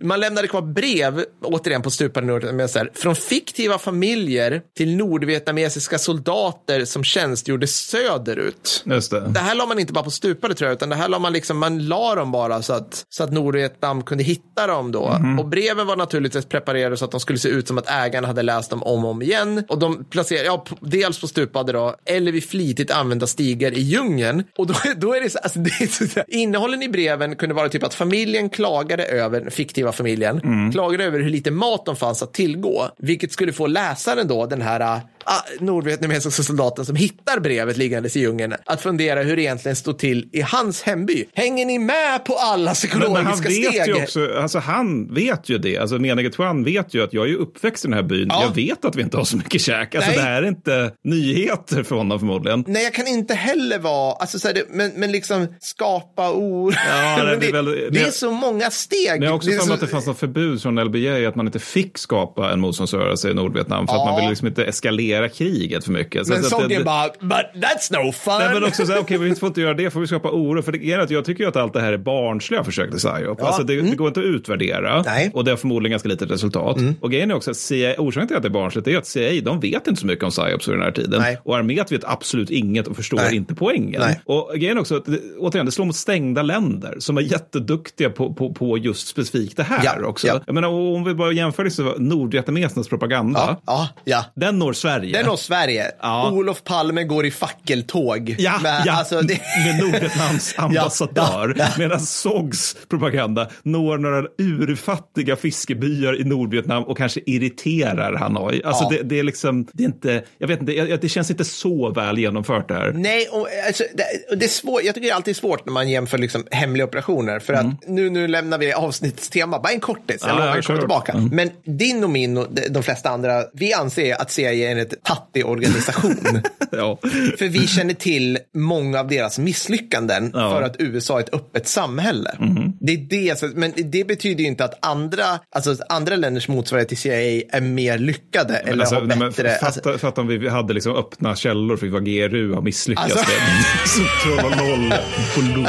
Man lämnade kvar brev, återigen på stupade nordvietnameser, från fiktiva familjer till nordvietnamesiska soldater som tjänstgjorde söderut. Just det. Det här la man inte bara på stupade tror jag, utan det här la man liksom, man la dem bara så att, så att Nordvietnam kunde hitta dem då. Och breven var naturligtvis preparerade så att de skulle se ut som att ägarna hade läst dem om och om igen. Och de placerade, ja, dels på stupade då, eller vid flitigt använda stigar i djungeln. Och då, då är det så, alltså det är så, innehållen i breven kunde vara typ att familjen klagade över, den fiktiva familjen, klagade över hur lite mat de fanns att tillgå, vilket skulle få läsaren då, den här ah, nordvietnamesiska soldaten som hittar brevet liggandes i djungeln att fundera hur det egentligen stod till i hans hemby. Hänger ni med på alla psykologiska men han vet steg? ju också, alltså han vet ju det. Alltså Menige Tuan vet ju att jag är uppväxt i den här byn. Ja. Jag vet att vi inte har så mycket käk. Alltså Nej. det här är inte nyheter för honom förmodligen. Nej, jag kan inte heller vara, alltså, så här, det, men, men liksom skapa ord. Ja, det det, väl- det är det- så många steg. Men jag har också är för så- att det fanns något förbud från LBJ att man inte fick skapa en motståndsrörelse i Nordvietnam för att Ja. man ville liksom inte eskalera kriget för mycket. Så men det- bara, but that's no fun. Nej, men också så här, okej, vi får inte göra det, får vi skapa oro. För det är att jag tycker ju att allt det här är barnsliga försök till psyop. Alltså det, det går inte att utvärdera Mm. Nej. Mm. och det har förmodligen ganska litet resultat. Och grejen är också att CIA, orsaken till att det är barnsligt är att CIA, de vet inte så mycket om psyops under den här tiden. Nej. Och arméet vet absolut inget och förstår Nej. inte poängen. Nej. Och grejen är också att, återigen, det slår mot stängda länder som är jätteduktiga på, på, på just specifikt det här Ja, också. ja. Jag menar, om vi bara jämför det så nordvietnamesernas propaganda, ja, ja, ja. den når Sverige. Det är nog Sverige. Ja. Olof Palme går i fackeltåg. Ja, med, ja alltså, det... med Nordvietnams ambassadör. Ja, ja. Medan Sogs propaganda når några urfattiga fiskebyar i Nordvietnam och kanske irriterar Hanoi. Alltså det, det är liksom, det är inte, jag vet inte, jag- det känns inte så väl genomfört det här. Nej, och, alltså, det, det är svårt. jag tycker det är alltid svårt när man jämför liksom, hemliga operationer. För att nu, nu lämnar vi avsnittstema, bara en kortis. Jag Mm. Ja, lovar ja, att komma kör. tillbaka. Mm. Men din och min och de flesta andra, vi anser att CIA är en tattig organisation. Ja. För vi känner till många av deras misslyckanden Ja. för att USA är ett öppet samhälle. Mhm. Det är det, men det betyder ju inte att andra, alltså andra länders motsvarighet till CIA är mer lyckade eller alltså, har nej, men bättre. fatta, alltså, fatta om vi hade liksom öppna källor för vad GRU har misslyckats Alltså- med. Så noll på loop.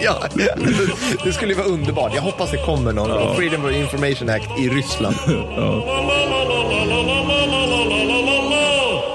ja, det skulle ju vara underbart. Jag hoppas det kommer någon gång. Freedom of Information Act i Ryssland.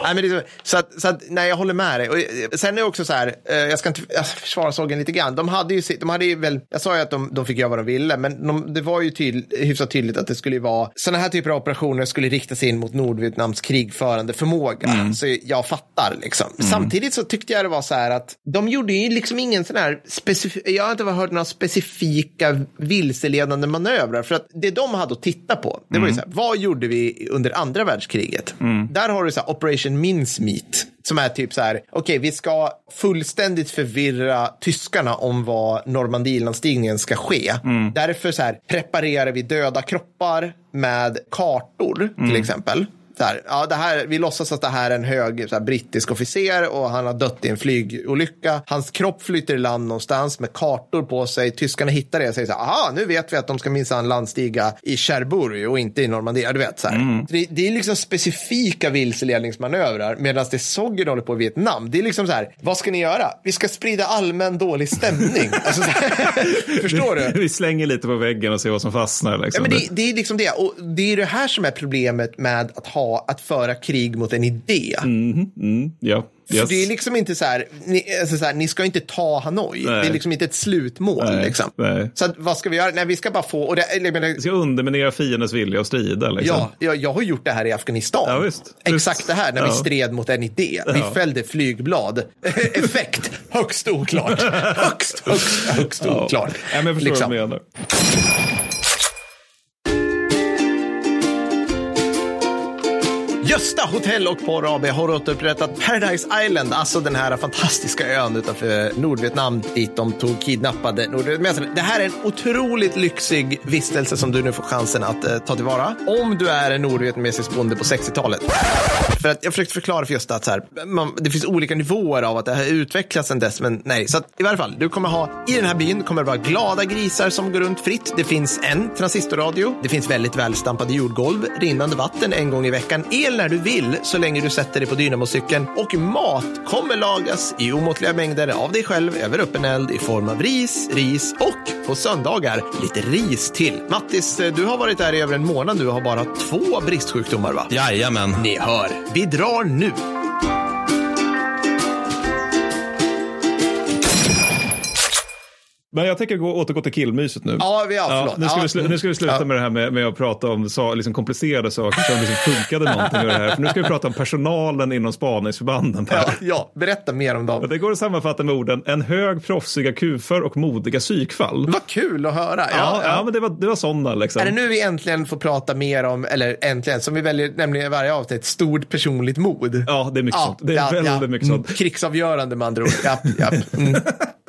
Nej, men det är så, så, att, så att, nej, jag håller med dig. Och, eh, sen är det också så här, eh, jag ska inte jag ska försvara sågen lite grann. De hade ju, de hade ju väl, jag sa ju att de, de fick göra vad de ville, men de, det var ju tydl, hyfsat tydligt att det skulle vara, sådana här typer av operationer skulle riktas in mot Nordvietnams krigförande förmåga. Så jag fattar liksom. Samtidigt så tyckte jag det var så här att de gjorde ju liksom ingen sån här specifik, jag har inte hört några specifika vilseledande manövrar. För att det de hade att titta på, det var ju så här, vad gjorde vi under andra världskriget? Där har du så här Operation Mincemeat. Som är typ så här, okej, vi ska fullständigt förvirra tyskarna om vad Normandielandstigningen ska ske. Därför så här, preparerar vi döda kroppar med kartor, till exempel. Så här, ja, det här, vi låtsas att det här är en hög här, brittisk officer och han har dött i en flygolycka. Hans kropp flyter i land någonstans med kartor på sig. Tyskarna hittar det och säger så här, aha, nu vet vi att de ska minsann landstiga i Cherbourg och inte i Normandie. Ja, Du vet, så. Så Det, det är liksom specifika vilseledningsmanövrar medan det Sovjet håller på i Vietnam. Det är liksom så här, vad ska ni göra? Vi ska sprida allmän dålig stämning. alltså, så här, förstår du? Vi slänger lite på väggen och ser vad som fastnar. Ja, Liksom. men det, det är liksom det. Och det är det här som är problemet med att, ha, att föra krig mot en idé. ja. För Yes. det är liksom inte så här, ni, alltså så här, ni ska inte ta Hanoi. Nej. Det är liksom inte ett slutmål. Nej, liksom. nej. Så att, vad ska vi göra? Nej, vi ska bara få... Och det, menar, Vi ska underminera fiendens vilja att strida. Liksom. Ja, jag, jag har gjort det här i Afghanistan. Ja, visst. Exakt Visst. det här, när vi Ja. stred mot en idé. Vi Ja. fällde flygblad. Effekt, högst oklart. högst, högst, högst oklart. Ja, men jag förstår Liksom. vad du menar. Gösta Hotell och Porr AB har återupprättat Paradise Island, alltså den här fantastiska ön utanför Nordvietnam dit de tog kidnappade nordvietnameser. Det här är en otroligt lyxig vistelse som du nu får chansen att eh, ta tillvara. Om du är en nordvietnamesisk bonde på 60-talet. För att jag försökte förklara för Gösta att så här, man, det finns olika nivåer av att det här utvecklats sedan dess, men nej. Så att, i varje fall, du kommer ha, i den här byn kommer det vara glada grisar som går runt fritt. Det finns en transistorradio. Det finns väldigt välstampade jordgolv, rinnande vatten en gång i veckan, el när du vill så länge du sätter dig på dynamocykeln och mat kommer lagas i omåttliga mängder av dig själv över öppen eld i form av ris, ris och på söndagar lite ris till. Mattis, du har varit där i över en månad nu och har bara två bristsjukdomar va? Jajamän. Ni hör, vi drar nu. Men jag tänker gå, återgå till killmyset nu. Ja, vi- ja, förlåt. nu, ska Ja, vi, slu, nu ska vi sluta Ja. med det här med, med att prata om så, liksom komplicerade saker som liksom funkade någonting med det här. För nu ska vi prata om personalen inom spaningsförbanden. Ja, ja, berätta mer om Och dem. det går att sammanfatta med orden en hög proffsiga kufar och modiga psykfall. Vad kul att höra. Ja, Ja, ja. ja, men det var, det var sådana liksom. Är det nu vi äntligen får prata mer om, eller äntligen, som vi väljer nämligen i varje avsnitt, stort personligt mod? Ja, det är mycket Ja, sånt. Det är ja, väldigt ja. mycket sånt. Mm, Krigsavgörande med andra ord. Ja, ja. Mm.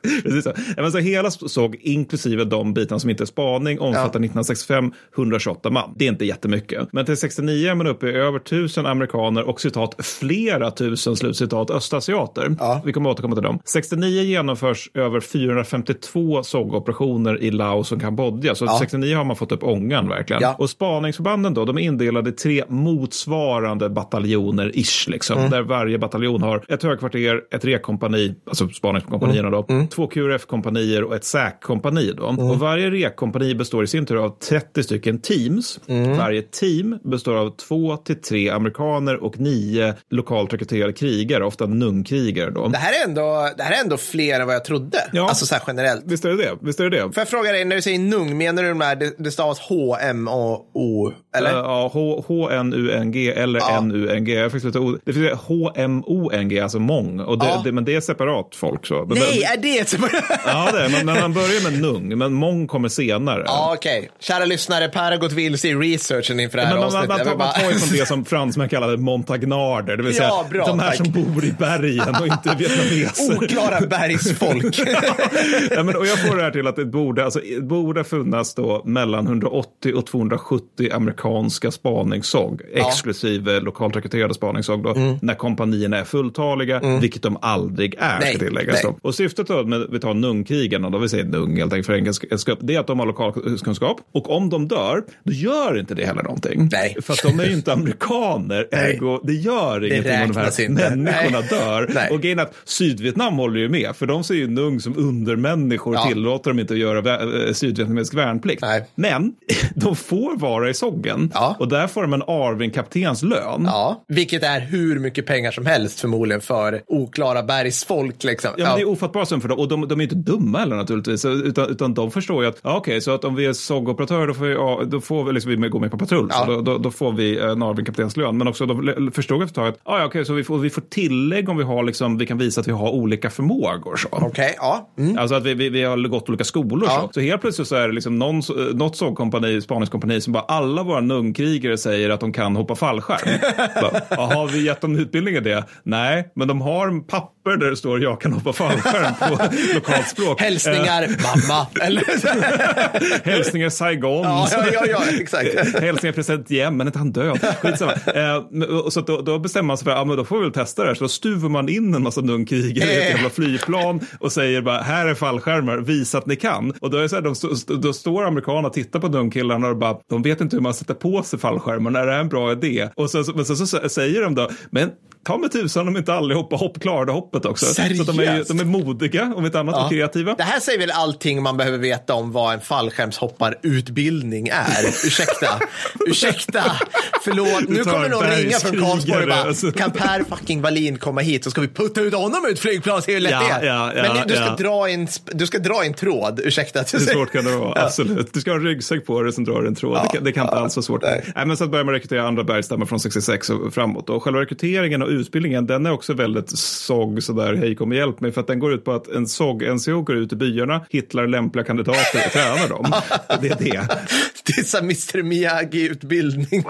Precis så. Ja, men så hela såg, inklusive de bitarna som inte är spaning, omfattar 1965 128 man. Det är inte jättemycket. Men till 69 är man uppe i över tusen amerikaner och citat flera tusen slutcitat östasiater. Ja. Vi kommer återkomma till dem. 69 genomförs över 452 sågoperationer i Laos och Kambodja. Så Ja. 69 har man fått upp ångan verkligen. Ja. Och spaningsförbanden då, de är indelade i tre motsvarande bataljoner ish, liksom, Mm. där varje bataljon har ett högkvarter, ett rekkompani, alltså spaningskompanierna då, Mm. Två QRF-kompanier och ett SÄK-kompani. Då. Och varje rekkompani består i sin tur av 30 stycken teams. Mm. Varje team består av två till tre amerikaner och nio lokalt rekryterade krigare, ofta nungkrigare. Då. Det, här är ändå, det här är ändå fler än vad jag trodde. Ja. Alltså så här generellt. Visst är det det? Visst är det det? Får jag fråga dig, när du säger nung, menar du de här, det, det stavas H-M-A-O, eller? Eh, Ja, H- H-N-U-N-G eller Ja. N-U-N-G. Jag fick lite Det finns H-M-O-N-G, alltså mång. Och det, Ja. det, men det är separat folk. Så. Nej, är det ett... Ja, det är, men, men man börjar med nung, men mång kommer senare. Ja, okej. Kära lyssnare, Per har gått vilse i researchen inför det här Men man, man, avsnittet. man, vill man bara- tar ju från det som fransmän kallade montagnader, det vill säga Ja, bra, de här tack. som bor i bergen och inte vietnameser. Oklara bergsfolk. ja, men, och jag får det här till att det borde, alltså, det borde funnits då mellan 180 och 270 amerikanska spaningssåg, exklusive lokalt rekryterade spaningssåg, då, när kompanierna är fulltaliga, vilket de aldrig är, Mm. Nej, ska tilläggas. Och syftet då med, vi tar nungkrigarna, då vi säger nung helt enkelt för engelska, det är att de har lokalkunskap. Och om de dör, då gör inte det heller någonting. Nej. För att de är ju inte amerikaner, Nej. ergo det gör ingenting om de här inte. människorna Nej. dör. Nej. Och grejen är att Sydvietnam håller ju med, för de ser ju Nung som undermänniskor och Ja. tillåter dem inte att göra eh, sydvietnamesisk värnplikt. Nej. Men de får vara i Soggen Ja. och där får de en Arvin-kaptens lön. ja, vilket är hur mycket pengar som helst förmodligen för oklara bergsfolk. Liksom. Ja, men det är ofattbara summor för dem. Och de, de är inte dumma heller naturligtvis. Utan, utan de förstår ju att, ja, okej, så att om vi är SOG-operatörer då får vi, ja, då får vi, liksom, vi gå med på patrull. Ja. Så då, då, då får vi en Arvin-kaptens lön. Men också de förstod efter ett tag att, ja, okej, så vi får, vi får tillägg om vi har, liksom, vi kan visa att vi har olika förmågor. Så. Okej, ja. Mm. Alltså att vi, vi, vi har gått olika skolor. Ja. Så. så helt plötsligt så är det liksom någon, något sågkompani, spaningskompani som bara alla våra nungkrigare säger att de kan hoppa fallskärm. Bara, Jaha, vi gett dem utbildning i det? Nej, men de har en papper där det står jag kan hoppa fallskärm på lokalt språk. Hälsningar, mamma. Eller? Eh, hälsningar Saigon. ja, ja, ja, ja, exakt. Hälsningar president Jem, men inte han död. Skitsamma. Eh, så då, då bestämmer man sig för att ja, men då får vi väl testa det här. Så då stuvar man in en massa nungkrigare i ett Eh. jävla flygplan och säger bara här är fallskärmar, visa att ni kan. Och då, är så här, de, då står amerikanerna och tittar på nungkillarna och bara, de vet inte hur man sätter på sig fallskärmarna, är det här en bra idé? Och så, men så, så, så säger de då, men ta med tusan om inte allihopa hopp, klarade hoppet också. Så att de, är, Seriöst? de är modiga, om inte annat, och kreativa. Det här säger väl allting man behöver veta om vad en fallskärmshopparutbildning är. Ursäkta, ursäkta, förlåt. Nu kommer någon ringa från Karlsborg och bara, alltså. kan Per fucking Wallin komma hit så ska vi putta ut honom ur ett flygplan, se hur lätt Ja, det är. ja, ja, Men du ska, ja. dra en, sp- du ska dra en tråd, ursäkta att Hur svårt kan det vara? Absolut. Du ska ha en ryggsäck på dig som drar en tråd. det, kan, det kan inte alls vara svårt. nej. Nej. men så börjar man rekrytera andra bergstammar från 66 och framåt. Och själva rekryteringen och utbildningen den är också väldigt SOG, sådär, hej kom och hjälp mig. För att den går ut på att en SOG-NCO går ut i byarna, hittar lämpliga kandidater och tränar dem. Det är det. Det är så här Mr Miyagi-utbildning.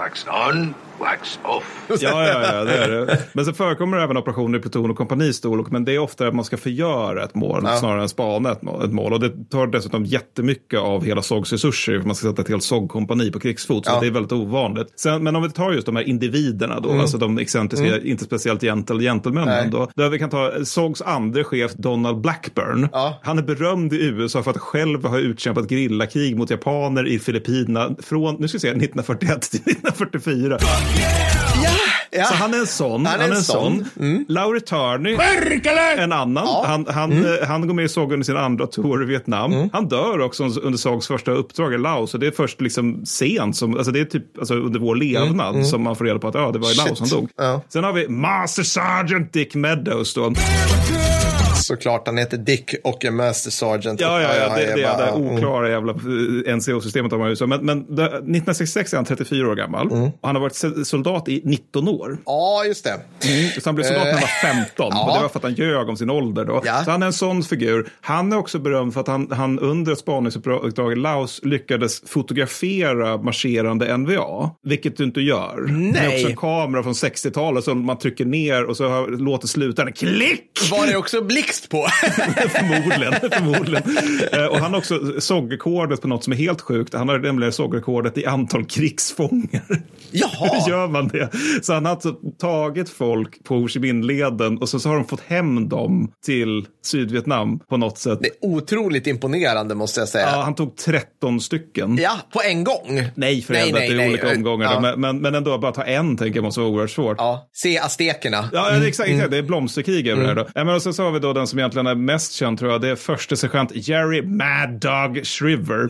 Wax off. Ja, ja, ja, det är det. Men så förekommer det även operationer i pluton och kompanistorlek. Men det är ofta att man ska förgöra ett mål snarare än spana ett mål. Och det tar dessutom jättemycket av hela SOGs resurser. För man ska sätta ett helt SOG-kompani på krigsfot. Så Ja. det är väldigt ovanligt. Sen, men om vi tar just de här individerna då, alltså de excentriska, inte speciellt gentle gentlemännen. Då, där vi kan ta SOGs andra chef Donald Blackburn. Ja. Han är berömd i USA för att själv ha utkämpat grillakrig mot japaner i Filippinerna från, nu ska vi se, 1941 till 1944. Ja, ja. Så han är en sån. Han är en sån. Mm. Laurie Turney, en annan. Han, han, Mm. eh, han går med i SOG under sin andra tour i Vietnam. Han dör också under SOGs första uppdrag i Laos. Så det är först liksom sent, som, alltså det är typ alltså under vår levnad som man får reda på att ja, det var i Laos Mm. Shit. han dog. Ja. Sen har vi Master Sergeant Dick Meadows då. Såklart, han heter Dick och är Master Sergeant. Ja, ja, ja, det, det är bara- det oklara jävla eh, NCO-systemet de har. Men, men det, 1966 är han 34 år gammal. Mm. Och han har varit soldat i 19 år. Ja, just det. Så han blev soldat när han var 15. ja. Och det var för att han ljög om sin ålder då. Ja. Så han är en sån figur. Han är också berömd för att han, han under ett spaningsuppdrag i Laos lyckades fotografera marscherande NVA. Vilket du inte gör. Det är Nej. också en kamera från 60-talet som man trycker ner och så låter slutaren klick! Var det också blixt på? förmodligen. förmodligen. Eh, och han har också SOG-rekordet på något som är helt sjukt. Han har nämligen SOG-rekordet i antal krigsfångar. Hur Jaha. gör man det? Så han har alltså tagit folk på Ho Chi Minh-leden och så, så har de fått hem dem till Sydvietnam på något sätt. Det är otroligt imponerande måste jag säga. Ja, han tog 13 stycken. Ja, på en gång. Nej, för helvete, det är olika omgångar. Ja. Men, men, men ändå, bara ta en tänker jag måste vara oerhört svårt. Ja, se aztekerna. Ja, Mm. exakt, exakt. Det är blomsterkrig över det här då. Ja, men och sen så har vi då den som egentligen är mest känd tror jag. Det är förste sergeant Jerry Mad Dog Shriver.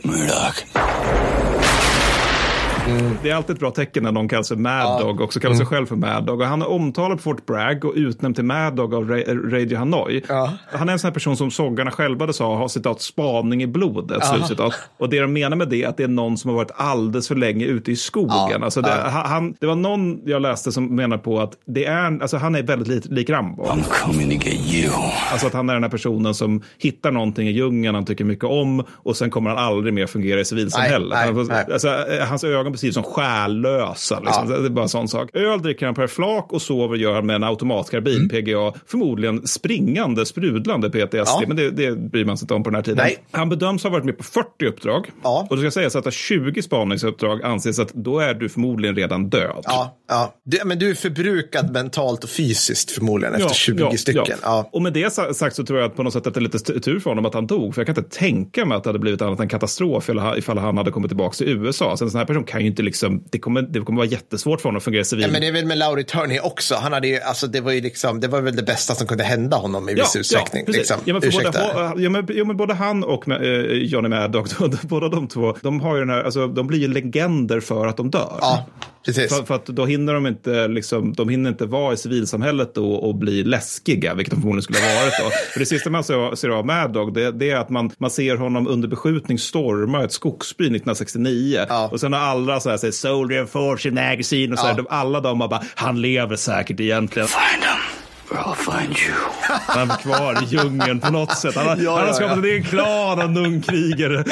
Det är alltid ett bra tecken när någon kallar sig Mad Dog och så kallar sig Mm. själv för Mad Dog. Och han är omtalad på Fort Bragg och utnämnd till Mad Dog av Ra- Radio Hanoi. Ja. Han är en sån här person som soggarna själva sa har citat spaning i blodet. Slutcitat. Och det de menar med det är att det är någon som har varit alldeles för länge ute i skogen. Ja. Alltså det, han, det var någon jag läste som menar på att det är, alltså han är väldigt lik, lik Rambo. I'm coming to get you. Alltså att han är den här personen som hittar någonting i djungeln han tycker mycket om och sen kommer han aldrig mer fungera i civilsamhället. Nej, nej, nej. Alltså, eh, hans ögon beskrivs som själlösa. Liksom. Det är bara en sån sak. Öl dricker han per flak och sover gör han med en automatkarbin, Mm. PGA. Förmodligen springande, sprudlande PTSD. Ja. Men det, det bryr man sig inte om på den här tiden. Nej. Han bedöms ha varit med på 40 uppdrag. Ja. Och det ska sägas att 20 spaningsuppdrag anses att då är du förmodligen redan död. Ja, ja. Du, men du är förbrukad mentalt och fysiskt förmodligen efter 20 stycken. Ja. Och med det sa- sagt så tror jag att på något sätt att det är lite tur för honom att han dog. För jag kan inte tänka mig att det hade blivit annat än katastrof ifall han hade kommit tillbaka till USA. Så en sån här person kan ju inte liksom, det kommer, det kommer vara jättesvårt för honom att fungera civil. Ja, men det är väl med Laurie Turney också. Han hade ju, alltså, det, var ju liksom, det var väl det bästa som kunde hända honom i viss utsträckning. precis. liksom. ja, men både, ja, men, ja, men både han och eh, Johnny Maddock, båda de två, de har ju den här, alltså, de blir ju legender för att de dör. Ja, precis. För, för att då hinner de inte, liksom, de hinner inte vara i civilsamhället då och bli läskiga, vilket de förmodligen skulle ha varit då. För det sista man ser, ser av Mad Dog, det, det är att man, man ser honom under beskjutning storma ett skogsby 1969. Ja. Och sen har alla så här, säger Soldier and Fortune Magazine och så här, Ja. de, alla de har bara, han lever säkert egentligen. Find him, I'll find you. Han är kvar i djungeln på något sätt. Han har, Ja, han har ja, skapat ja. en egen klan av nunnkrigare.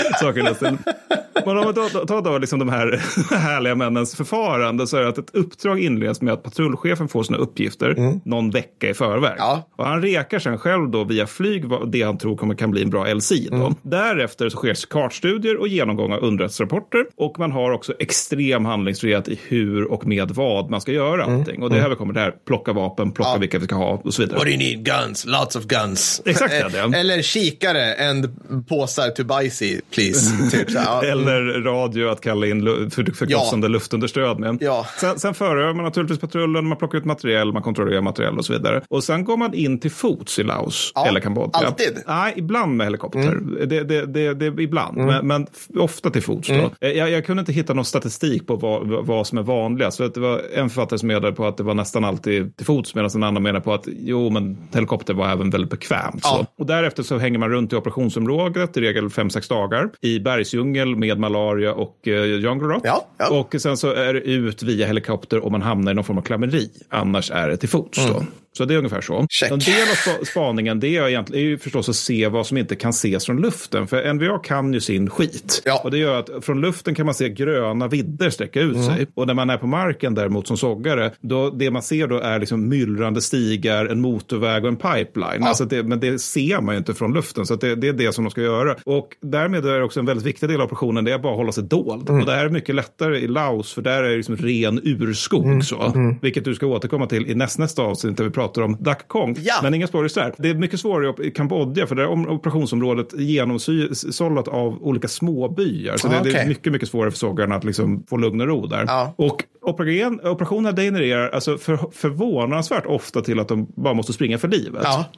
Men om man tar, då liksom de här härliga männens förfarande så är det att ett uppdrag inleds med att patrullchefen får sina uppgifter någon vecka i förväg. Mm. Ja. Och han rekar sen själv då via flyg vad det han tror kommer kan bli en bra LC. Mm. Därefter så sker kartstudier och genomgång av underrättelserapporter och man har också extrem handlingsfrihet i hur och med vad man ska göra Mm. allting. Och det här kommer det här plocka vapen, plocka vilka vi ska ha och så vidare. What do you need? Guns. Lots of guns. Exakt, ja, det. Eller kikare and påsar to bajsi, please. typ så här, ja. Eller radio att kalla in förkrossande luftunderstöd med. Ja. Sen, sen förhör man naturligtvis patrullen, man plockar ut materiell, man kontrollerar materiell och så vidare. Och sen går man in till fots i Laos Ja, eller Kambodja. alltid. Nej, ibland med helikopter. Det, det, det, det, ibland, men, men f- ofta till fots. Då. Eh, Jag, jag kunde inte hitta någon statistik på vad, vad som är vanligast. För att det var en författare som menade på att det var nästan alltid till fots medan en annan menar på att jo, men helikopter var även väldigt bekvämt. Ja. Och därefter så hänger man runt i operationsområdet i regel 5-6 dagar i bergsdjungel med malaria och eh, jungle rot. Ja, ja. Och sen så är det ut via helikopter om man hamnar i någon form av klammeri. Annars är det till fots. Då. Så det är ungefär så. Mm. Check. En del av spa- spaningen det är, egentligen, är ju förstås att se vad som inte kan ses från luften. För NVA kan ju sin skit. Ja. Och det gör att från luften kan man se gröna vidder sträcka ut Mm. sig. Och när man är på marken däremot som soggare, då, det man ser då är liksom myllrande stigar, en motorväg och en pipeline. Alltså det, men det ser man ju inte från luften. Så det, det är det som de ska göra. Och därmed är det också en väldigt viktig del av operationen, det är bara att hålla sig dold. Mm. Och det här är mycket lättare i Laos, för där är det liksom ren urskog. Mm. Så, Vilket du ska återkomma till i näst, nästa avsnitt där vi pratar om Dak Kong. Ja. Men inga spoilers där. Det är mycket svårare i Kambodja, för där är om- operationsområdet genomsållat av olika småbyar. Så det, Ah, det är mycket, mycket svårare för sågarna att liksom få lugn och ro där. Ja. Och operation, operationerna degenererar alltså för, förvånansvärt ofta till att de bara måste springa för livet. Ja.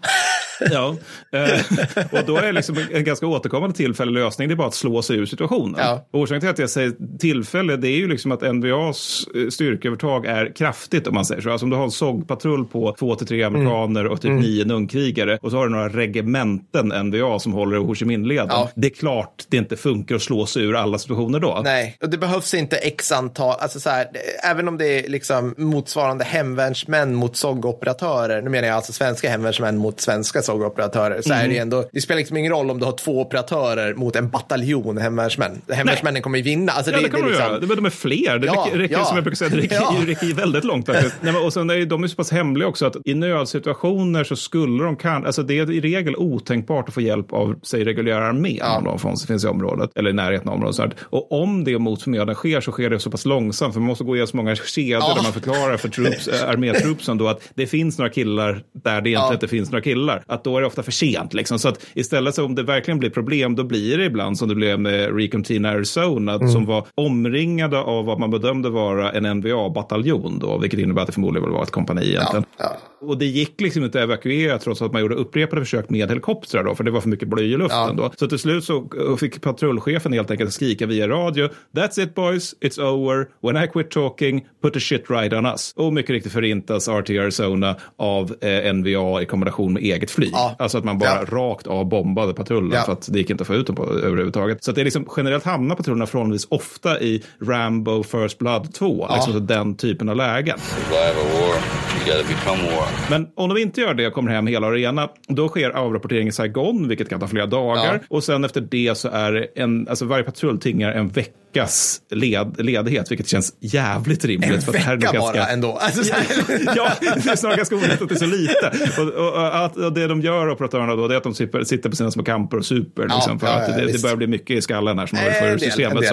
Ja, eh, och då är det liksom en ganska återkommande tillfällig lösning, det är bara att slå sig ur situationen. Ja. Orsaken till att jag säger tillfälle, det är ju liksom att NVAs eh, styrkeövertag är kraftigt om man säger så. Alltså om du har en SOG-patrull på två till tre amerikaner och typ nio nunnkrigare och så har du några regementen NVA som håller Ho Chi Minh-leden. Ja. Det är klart det inte funkar att slå sig ur alla situationer då. Nej, och det behövs inte x antal, alltså så här, även om det är liksom motsvarande hemvärnsmän mot SOG-operatörer, nu menar jag alltså svenska hemvärnsmän mot svenska SOG-operatörer, så är det ändå, det spelar liksom ingen roll om du har två operatörer mot en bataljon hemvärnsmän. Hemvärnsmännen kommer ju vinna. Alltså Ja, det, det, det de liksom, göra. De är fler. Det Ja, räcker, ja. som jag brukar säga, det räcker, Ja. räcker väldigt långt faktiskt. Nej, men, och sen är de är så pass hemliga också att i nödsituationer så skulle de kan, alltså det är i regel otänkbart att få hjälp av, säg reguljära armén om de finns, finns i området eller i närheten av området. Och om det mot förmodan sker så sker det så pass långsamt för man måste gå igenom så många kedjor Ja. där man förklarar för troops, äh, armétrupsen då att det finns några killar där det egentligen Ja. inte finns några killar. Att då är det ofta för sent liksom. Så att istället så om det verkligen blir problem då blir det ibland som det blev med Recon Team Arizona Mm. som var omringade av vad man bedömde vara en NVA-bataljon då, vilket innebär att det förmodligen var ett kompani egentligen. ja. Och det gick liksom inte att evakuera trots att man gjorde upprepade försök med helikoptrar då, för det var för mycket bly i luften Ja. då. Så till slut så eh, fick patrullchefen helt enkelt skrika via radio. That's it boys, it's over. When I quit talking, put the shit right on us. Och mycket riktigt förintas RT Arizona av eh, NVA i kombination med eget flyg. Ja. Alltså att man bara Ja. rakt av bombade patrullen Ja. för att det gick inte att få ut dem på, överhuvudtaget. Så att det är liksom generellt hamnar patrullerna förhållandevis ofta i Rambo First Blood 2. Liksom så den typen av lägen. Survive a war, you gotta become war. Men om de inte gör det och kommer hem hela och rena, då sker avrapportering i Saigon, vilket kan ta flera dagar. Ja. Och sen efter det så är en, alltså varje patrull tingar en veckas led, ledighet, vilket känns jävligt rimligt. En för det här vecka bara ganska- ändå. Alltså, ja, det är snarare ganska onödigt att det är så lite. Och, och, och, och det de gör, operatörerna, då, det är att de sitter, sitter på sina små camper och super. Liksom, för ja, att det, det börjar bli mycket i skallen här som har En för systemet.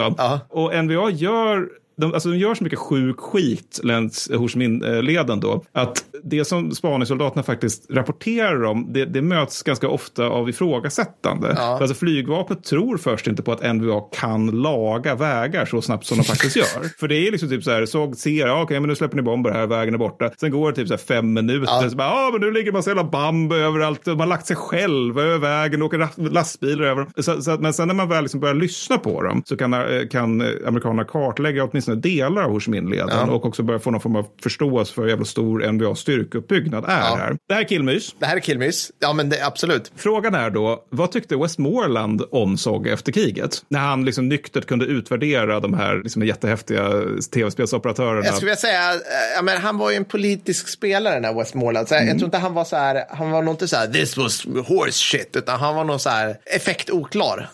Och NVA gör de, alltså de gör så mycket sjuk skit längs Ho Chi Minh-leden då, att det som spaningssoldaterna faktiskt rapporterar om, det, det möts ganska ofta av ifrågasättande. Ja. Alltså flygvapnet tror först inte på att NVA kan laga vägar så snabbt som de faktiskt gör. För det är liksom typ så här, såg, ser, ja, okej, men nu släpper ni bomber här, vägen är borta. Sen går det typ så här fem minuter, Ja. så bara, ja, men nu ligger massa jävla bamb överallt, och man har lagt sig själv över vägen, åker ra- lastbilar över dem. Så, så att, men sen när man väl liksom börjar lyssna på dem så kan, eh, kan eh, amerikanerna kartlägga åtminstone delar av Ho Chi Minh-leden Ja. och också börja få någon form av förståelse för hur jävla stor NVAs styrkeuppbyggnad är Ja. här. Det här är killmys. det här är killmys. Ja, men det, absolut. Frågan är då, vad tyckte Westmoreland om SOG efter kriget? När han liksom nyktert kunde utvärdera de här liksom jättehäftiga tv-spelsoperatörerna. Jag skulle vilja säga, eh, ja, men han var ju en politisk spelare den här Westmoreland. Så Mm. Jag tror inte han var så här, han var nog inte så här, this was horse shit, utan han var nog så här effektoklar.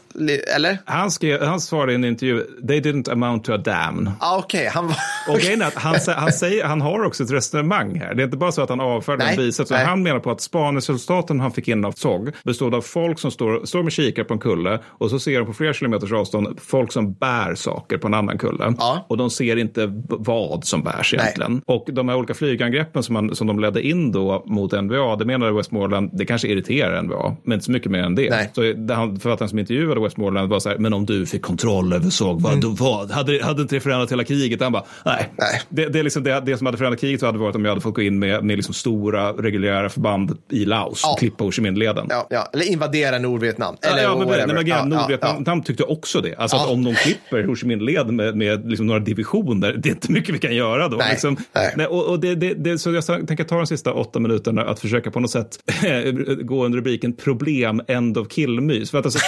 Eller? Han, skrev, han svarade i en intervju, they didn't amount to a damn. Ja, okej, han var... Och grejen är att han, han, säger, han har också ett resonemang här. Det är inte bara så att han avfärdar Nej, en biceps. nej. Han menar på att spaningsresultaten han fick in av SOG bestod av folk som står, står med kikare på en kulle och så ser de på flera kilometers avstånd folk som bär saker på en annan kulle. Ja. Och de ser inte vad som bärs egentligen. Och de här olika flygangreppen som, man, som de ledde in då mot NVA, det menade Westmoreland, det kanske irriterar NVA, men inte så mycket mer än det. Nej. Så det han, författaren som intervjuade Westmoreland var så här, men om du fick kontroll över SOG, vad, då, vad? Hade, hade inte det förändrat hela kriget? Han bara, nej. Mm. Nej. Det, det, är liksom det, det som hade förändrat kriget hade varit om jag hade fått gå in med, med liksom stora reguljära förband i Laos Ja. och klippa Ho Chi Minh-leden. Ja, ja, eller invadera Nordvietnam. Ja, Eller ja, men, whatever. nej, men Nordvietnam ja. tyckte också det. Alltså att om de klipper Ho Chi Minh-leden med, med liksom några divisioner, det är inte mycket vi kan göra då. Nej, Liksom. nej. och, och det, det, det, så jag tänker ta de sista åtta minuterna att försöka på något sätt gå under rubriken problem, end of kill-mys. För att alltså,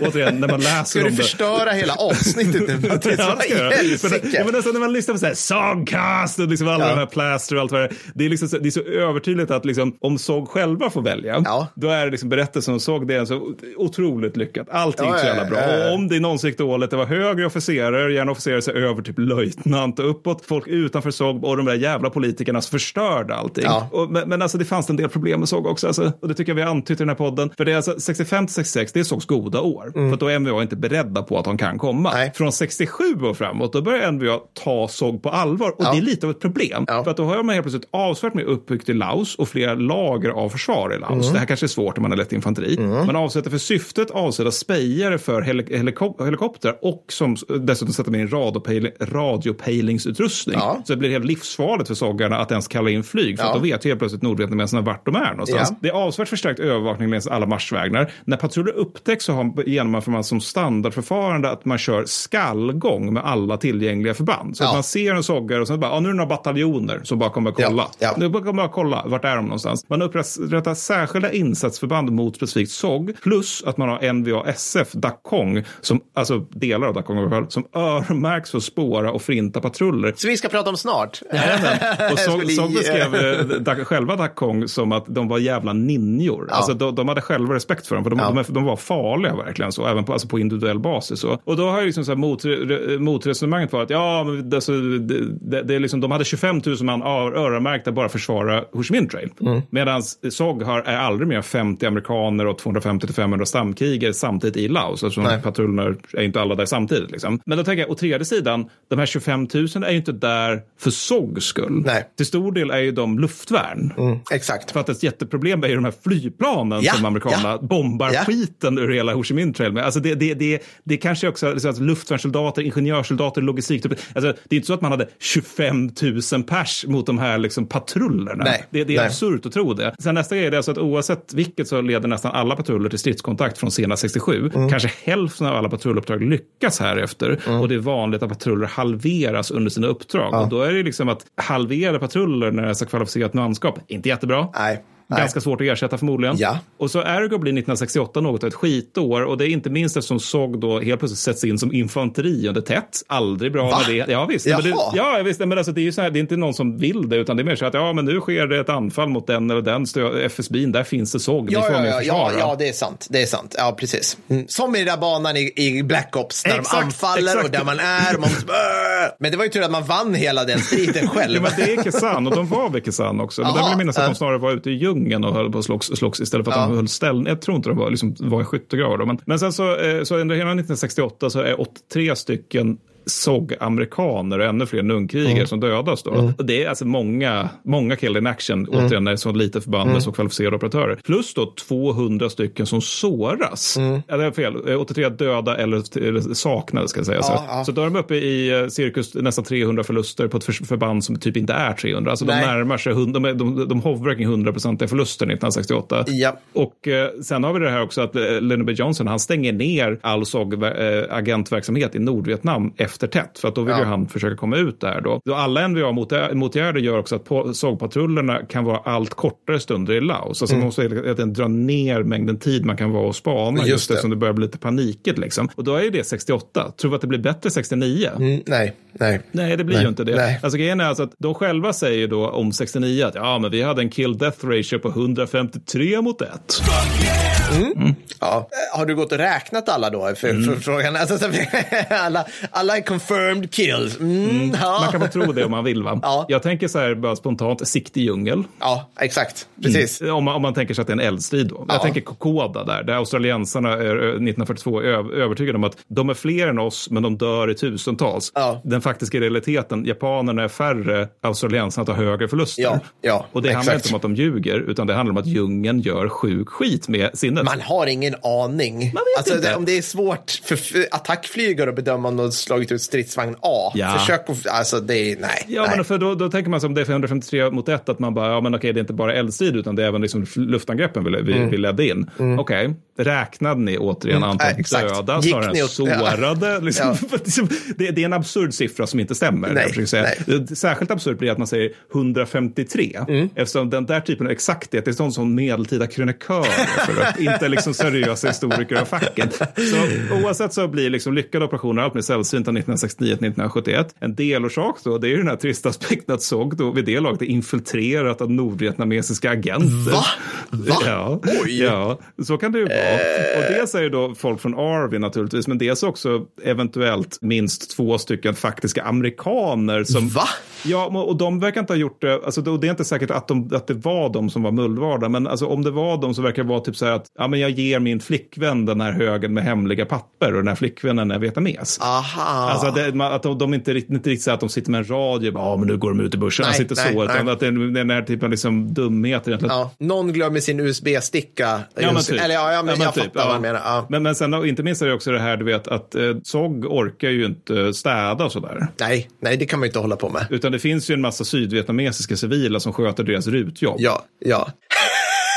återigen, när man läser Ska du om det. förstöra hela avsnittet nu? Mattias? Ja, Vad i ska ja, men när man lyssnar på så här, Songcast och liksom alla Ja. de här plaster och allt vad det är. Det är, liksom så, det är så övertydligt att liksom, om Sog själva får välja, Ja. då är det liksom berättelsen om Sog, det är så otroligt lyckat. Allting Ja, så jävla bra. ja. Och om det någonsin gick dåligt, det var högre officerare, gärna officerare sig över typ löjtnant och uppåt, folk utanför Sog och de där jävla politikerna som förstörde allting. Och, men, men alltså det fanns en del problem med Sog också, alltså, och det tycker jag vi har antytt i den här podden. För det är alltså 65 till 66, det är Sogs goda år. År. För att då är NVA inte beredda på att de kan komma. Nej. Från 67 och framåt, då börjar NVA ta såg på allvar. Och Ja. det är lite av ett problem. Ja. För att då har man helt plötsligt avsevärt mer uppbyggt i Laos och flera lager av försvar i Laos. Mm. Det här kanske är svårt om man har lätt infanteri. Man avsätter för syftet avsedda spejare för helik helikop helikoptrar och som dessutom sätter med en radiopejl radiopejlingsutrustning. Ja. Så det blir helt livsfarligt för soggarna att ens kalla in flyg. För Ja. att då vet ju helt plötsligt nordvietnameserna vart de är någonstans. Det är avsevärt förstärkt övervakning längs alla marschvägar. När patruller upptäcks så har, genomför man som standardförfarande att man kör skallgång med alla tillgängliga förband. Så Ja. att man ser en soggare och sen bara, ja, nu är det några bataljoner som bara kommer att kolla. Ja, ja. Nu kommer att kolla, vart är de någonstans? Man upprättar särskilda insatsförband mot specifikt SOG, plus att man har NVA-SF, Dakong, som, alltså delar av Dakong som öronmärks för att spåra och förinta patruller. Så vi ska prata om snart. Jajamän. Och Sog, Sog beskrev eh, da, själva Dakong som att de var jävla ninjor. Alltså, de, de hade själva respekt för dem, för de, Ja. de, de var farliga verkligen, så, även på, alltså på individuell basis. Så. Och då har ju liksom så här mot, re- motresonemanget varit att ja, men det, alltså, det, det, det är liksom, de hade 25 000 man öronmärkta bara försvara Ho Chi Minh Trail. Mm. Medan SOG har, är aldrig mer än 50 amerikaner och 250-500 stamkrigare samtidigt i Laos. Nej. patrullerna är inte alla där samtidigt. Liksom. Men då tänker jag, å tredje sidan, de här 25 000 är ju inte där för SOGs skull. Nej. Till stor del är ju de luftvärn. Mm, exakt. För att ett jätteproblem är ju de här flygplanen Ja, som amerikanerna ja. bombar Ja. skiten ur hela Ho Chi Minh Trail med. Alltså det, det, det, det kanske också liksom att luftvärnssoldater, ingenjörssoldater, logistik. Typ, alltså det är inte så att man hade 25 000 pers mot de här liksom patrullerna. Nej, Det, det är nej. absurt att tro det. Sen nästa grej är det alltså att oavsett vilket så leder nästan alla patruller till stridskontakt från senast 67. Mm. Kanske hälften av alla patrulluppdrag lyckas härefter. Mm. Och det är vanligt att patruller halveras under sina uppdrag. Och då är det liksom att halvera patruller när det är så kvalificerat manskap, inte jättebra. Nej. Nej. Ganska svårt att ersätta förmodligen. Ja. Och så ergo blir 1968 något av ett skitår. Och det är inte minst eftersom SOG då helt plötsligt sätts in som infanteri under tätt. Aldrig bra Va? med det. Ja visst. Men det, ja visst. Men alltså, det är ju så här, det är inte någon som vill det. Utan det är mer så att ja, men nu sker det ett anfall mot den eller den FSB'n. Där finns det SOG. Ja, ja, ja, ja, ja, det är sant. Det är sant. Ja, precis. Mm. Som i den där banan i, i Black Ops när Exakt, de anfaller exakt. och där man är. Och man måste, Äh! men det var ju tur att man vann hela den striden själv. Ja, men det är Kesan och de var vid Kesan också. Men där Jaha, vill jag minnas att de snarare var ute i djungeln och höll på att slåss, slåss istället för att Ja. de höll ställning. Jag tror inte de var, liksom, var i skyttegravar. då. Men, men sen så, eh, så under hela 1968 så är 83 stycken SOG-amerikaner och ännu fler nunnkrigare Mm. som dödas. Då. Och det är alltså många, många killed in action, Mm. återigen, när så lite förband med så kvalificerade operatörer. Plus då 200 stycken som såras. Mm. Det är fel, Eh, 83 döda eller, eller saknade ska jag säga. Ja, så, ja. så då är de uppe i eh, cirkus nästan 300 förluster på ett för- förband som typ inte är 300. Alltså de Nej. närmar sig, de, är- de, de hovrar kring 100-procentiga förluster 1968. Ja. Och eh, sen har vi det här också att eh, Lyndon B. Johnson, han stänger ner all SOG-agentverksamhet i Nordvietnam efter tätt. För att då vill Ja. ju han försöka komma ut där då. då alla NVA-motgärder gör också att SOG-patrullerna kan vara allt kortare stunder i Laos. Alltså man måste hela tiden dra ner mängden tid man kan vara och spana. Just Just, det. eftersom det börjar bli lite panikigt liksom. Och då är ju det 68. Tror vi att det blir bättre 69? Mm, nej, nej. Nej, det blir Nej, ju inte det. nej. Alltså grejen är alltså att de själva säger då om 69 att ja, men vi hade en kill death ratio på 153 mot 1. Ja. Eh, Har du gått och räknat alla då? För, Mm. för frågan, alltså, så- alla, alla är confirmed kills. Mm, ja. Man kan få tro det om man vill va? Ja. Jag tänker så här bara spontant, sikt i djungel. ja, exakt. Precis. Om man, om man tänker sig att det är en eldstrid då. Ja. Jag tänker Kokoda där, där australiensarna är, ö, 1942 är öv- övertygade om att de är fler än oss, men de dör i tusentals. Den faktiska realiteten, japanerna är färre, australiensarna tar högre förluster. Ja, ja, Och det handlar exakt. inte om att de ljuger, utan det handlar om att djungeln gör sjuk skit med sinnet. Man har ingen aning. alltså, det, om det är svårt för attackflygare att bedöma om de slagit ut stridsvagn A. Ja. Försök att, alltså det är, nej. Ja, nej. men för då, då tänker man som det är 553 mot 1 att man bara, ja men okej, det är inte bara eldstrid utan det är även liksom luftangreppen vi, vi, vi ledde in. Okej, räknade ni återigen Mm, antalet äh, döda Gick snarare än sårade? Liksom, Ja. det, det är en absurd siffra som inte stämmer. Nej, säga. Särskilt absurt blir att man säger 153, Mm. eftersom den där typen av exakthet det är sånt som medeltida krönikörer för att inte liksom seriösa historiker av facket. Så oavsett så blir liksom lyckade operationer allt mer sällsynta 1969-1971. En delorsak då, det är ju den här trista aspekten att SOG då vid det laget är infiltrerat av nordvietnamesiska agenter. Va? Va? Ja, Oj. ja, så kan det ju vara. Och dels är det då folk från Arvin naturligtvis, men dels också eventuellt minst två stycken faktiska amerikaner som... Va? Ja, och de verkar inte ha gjort det, alltså, och det är inte säkert att, de, att det var de som var mullvarda, men alltså, om det var de så verkar det vara typ så här att ja, men jag ger min flickvän den här högen med hemliga papper och den här flickvännen är vietnames. Aha. Alltså det, att de, de inte, inte riktigt så att de sitter med en radio och bara, ja men nu går de ut i börsen. Nej, alltså inte nej, så, utan nej. att det är den här typen av liksom dumheter egentligen. ja. Någon glömmer sin USB-sticka. Ja, men typ. Eller ja, ja, men Ja, jag typ, fattar ja. vad du menar. Ja. Men, men sen inte minst är det också det här, du vet, att eh, SOG orkar ju inte städa och sådär. Nej, nej, det kan man ju inte hålla på med. Utan det finns ju en massa sydvietnamesiska civila som sköter deras rutjobb. Ja, ja.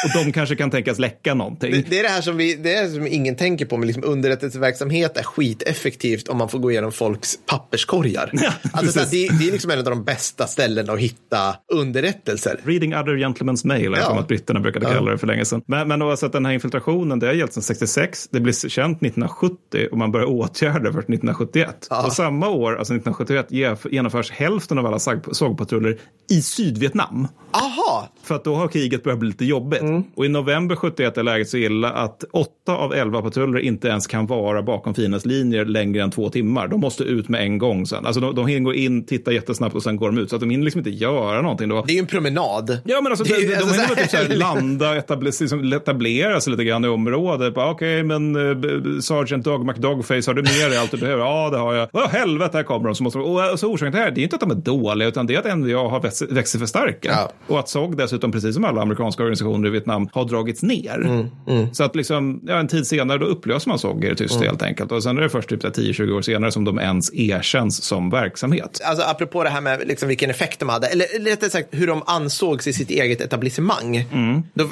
Och de kanske kan tänkas läcka någonting. Det, det är det här som, vi, det är det som ingen tänker på, men liksom underrättelseverksamhet är skiteffektivt om man får gå igenom folks papperskorgar. alltså, så här, det, det är liksom en av de bästa ställena att hitta underrättelser. Reading other gentlemen's mail, Ja. som att britterna brukade kalla det för länge sedan. Men, men oavsett den här infiltrationen, det har gällt sedan 66. Det blev känt 1970 och man började åtgärda först 1971. Och samma år, alltså 1971, ge- genomförs hälften av alla sågpatruller i Sydvietnam. Aha, För att då har kriget börjat bli lite jobbigt. Och i november 71 är läget så illa att åtta av elva patruller inte ens kan vara bakom fiendens linjer längre än två timmar. De måste ut med en gång sen. Alltså de, de hinner gå in, titta jättesnabbt och sen går de ut. Så att de hinner liksom inte göra någonting då. det är ju en promenad. Ja, men alltså, Det är de, ju- de, alltså, hinner typ så här landa och etablera, liksom, etablera sig lite grann i området. Okej, men uh, Sergeant Dog McDogface, har du med dig allt du behöver? Ja, det har jag. Åh, helvete, här kommer de. Så måste, och, och så orsaken till det här, det är inte att de är dåliga, utan det är att NVA har växt, växt sig för starka. Ja. Och att SOG dessutom, precis som alla amerikanska organisationer Vietnam, har dragits ner. Mm, Så att liksom, ja, en tid senare då upplöser man SOG i det tysta helt enkelt. Och sen är det först typ så här 10-20 år senare som de ens erkänns som verksamhet. Alltså apropå det här med liksom vilken effekt de hade, eller rättare sagt hur de ansågs i sitt eget etablissemang. Mm. Då,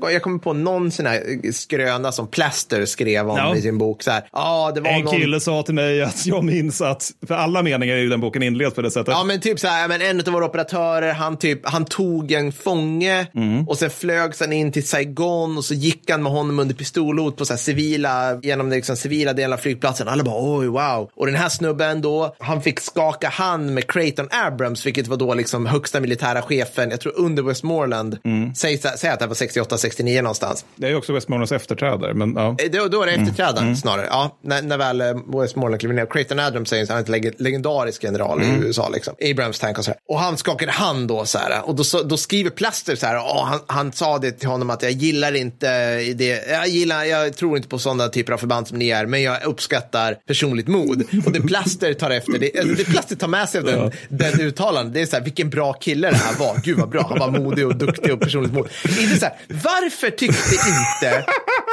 jag, jag kommer på någon sån här skröna som Plaster skrev om Ja. i sin bok. Så här, ja, det var En någon... kille sa till mig att jag minns att, för alla meningar i den boken inleds på det sättet. Ja, men typ så här, men en av våra operatörer, han, typ, han tog en fånge Mm. och sen flögs han in till Saigon och så gick han med honom under pistolhot på så civila, genom liksom civila delen av flygplatsen. Alla bara oj, wow. Och den här snubben då, han fick skaka hand med Creighton Abrams, vilket var då liksom högsta militära chefen, jag tror under Westmoreland. Mm. Säg, säg att det var 68, 69 någonstans. Det är också Westmorlands efterträdare, men ja. Eh, Då, då är det Mm. efterträdaren snarare. Ja, när, när väl eh, Westmoreland kliver ner. Creighton Adams är en leg legendarisk general Mm. i USA. Liksom. Abrams tank och så här. Och han skakade hand då så här. Och då, då skriver Plaster så här. "Åh, han, han sa det till honom att jag gillar inte det. Jag, gillar, jag tror inte på sådana typer av förband som ni är. Men jag uppskattar personligt mod. Och det Plaster tar efter. Det, det Plaster tar med sig av den, den uttalandet. Det är så här, vilken bra kille det här var. Gud vad bra. Han var modig och duktig och personligt mod. Inte så här, varför tyckte inte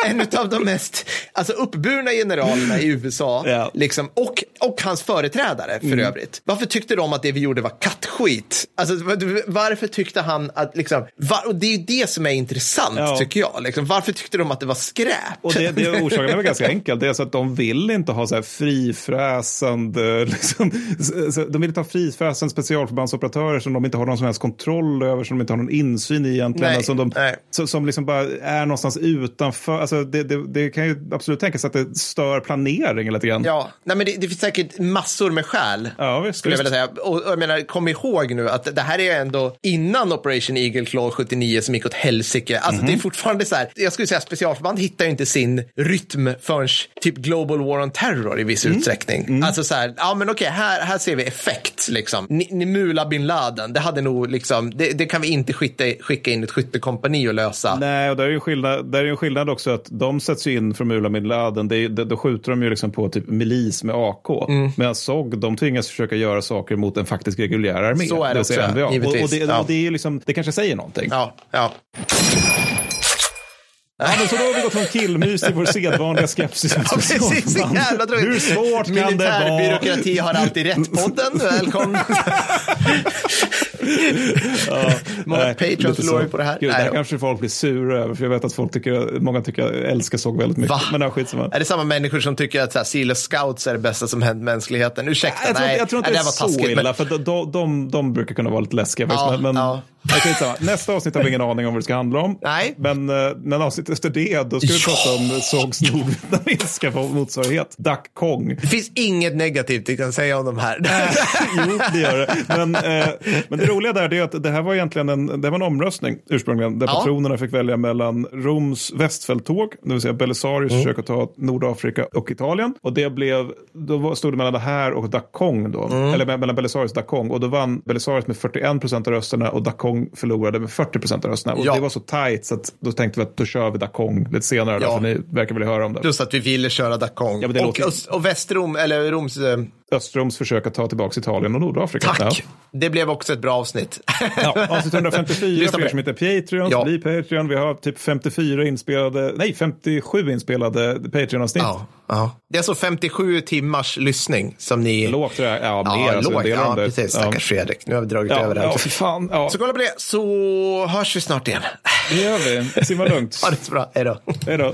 en av de mest alltså, uppburna generalerna i USA Ja. liksom, och, och hans företrädare för Mm. övrigt. Varför tyckte de att det vi gjorde var kattskit? Alltså, var- varför tyckte han att, liksom, var, och det är ju det som är intressant Ja. tycker jag. Liksom, varför tyckte de att det var skräp? Och det, det orsaken är väl ganska enkel. Det är så att de vill inte ha så här frifräsande, liksom, de vill inte ha frifräsande specialförbandsoperatörer som de inte har någon som helst kontroll över, som de inte har någon insyn i egentligen. Nej, alltså de, nej. så, som liksom bara är någonstans utanför. Alltså det, det, det kan ju absolut tänkas att det stör planeringen lite grann. Ja, nej, men det, det finns säkert massor med skäl. Ja, visst, skulle jag visst. vilja säga. Och, och jag menar, kom ihåg nu att det här är ändå innan Operation Eagle Claw 79 som gick åt helsike. Alltså Mhm. det är fortfarande så här, jag skulle säga specialförband hittar ju inte sin rytm förrän typ Global War on Terror i viss Mm. utsträckning. Alltså så här, ja men okej, här, här ser vi effekt liksom. Ni- Nimula bin Laden, det hade nog liksom, det, det kan vi inte skicka, skicka in ett skyttekompani och lösa. Nej, och där är ju skillnad, där är en skillnad också att de sätts ju in från Mula med Laden. Det det, då skjuter de ju liksom på typ milis med AK. Mm. Medan SOG, de tvingas försöka göra saker mot en faktisk reguljär armé. Så är det också, NVA. Och, givetvis. och, det, Ja. och det är liksom, det kanske säger någonting. Ja, ja. Ja, men så då har vi gått från killmys till vår sedvanliga skepsis mot Ja, precis. Jävla tråkigt. Hur svårt kan det vara? Militärbyråkrati har alltid rätt-podden. Välkommen. Många Nej, lite förlorar ju på det här. Gud, det Nej här då. kanske folk blir sura över, för jag vet att folk tycker, många tycker, älskar såg väldigt mycket. Va? Men det är skitsamma. Är det samma människor som tycker att så här, Seal Scouts är det bästa som hänt mänskligheten? Ursäkta, Jag tror, nej. jag tror inte nej, det är var så taskigt, illa, men- för de, de, de, de brukar kunna vara lite läskiga. Ja, men, men, ja. Nej. Nästa avsnitt har vi ingen aning om vad det ska handla om. Nej. Men, eh, men avsnitt efter det, då ska vi Ja. prata om Sågs nordvietnamesiska motsvarighet, Duck Kong. Det finns inget negativt vi kan säga om de här. jo, det gör det. Men, eh, men det roliga där är att det här var egentligen en, det var en omröstning ursprungligen. Där Ja. patronerna fick välja mellan Roms västfälttåg, det vill säga Belisarius Mm. försök att ta Nordafrika och Italien. Och det blev, då stod det mellan det här och Dakong då. Mm. Eller me- mellan Belisarius och Dakong. Och då vann Belisarius med 41 procent av rösterna och Dakong förlorade med 40 procent av rösterna. Och Ja. det var så tajt så att då tänkte vi att då kör vi Dakong lite senare. Då, Ja. för ni verkar vilja höra om det. Plus att vi ville köra Dakong. Ja, och, och, och Västrom, eller Roms... Östroms försök att ta tillbaka Italien och Nordafrika. tack! Ja. Det blev också ett bra avsnitt. Ja, avsnitt 154 Lyssna för er det. som inte är Patreon, Ja. bli Patreon. Vi har typ 54 inspelade, nej 57 inspelade Patreon-avsnitt. ja, ja. Det är alltså 57 timmars lyssning som ni... Lågt tror jag, ja mer. Ja, alltså, lågt. Ja, det. precis. Stackars Fredrik. Nu har vi dragit Ja, över det ja, här. ja fy fan. Ja, Så kolla på det, så hörs vi snart igen. det gör vi. Simma lugnt. Ha det så bra. Hej då. Hej då.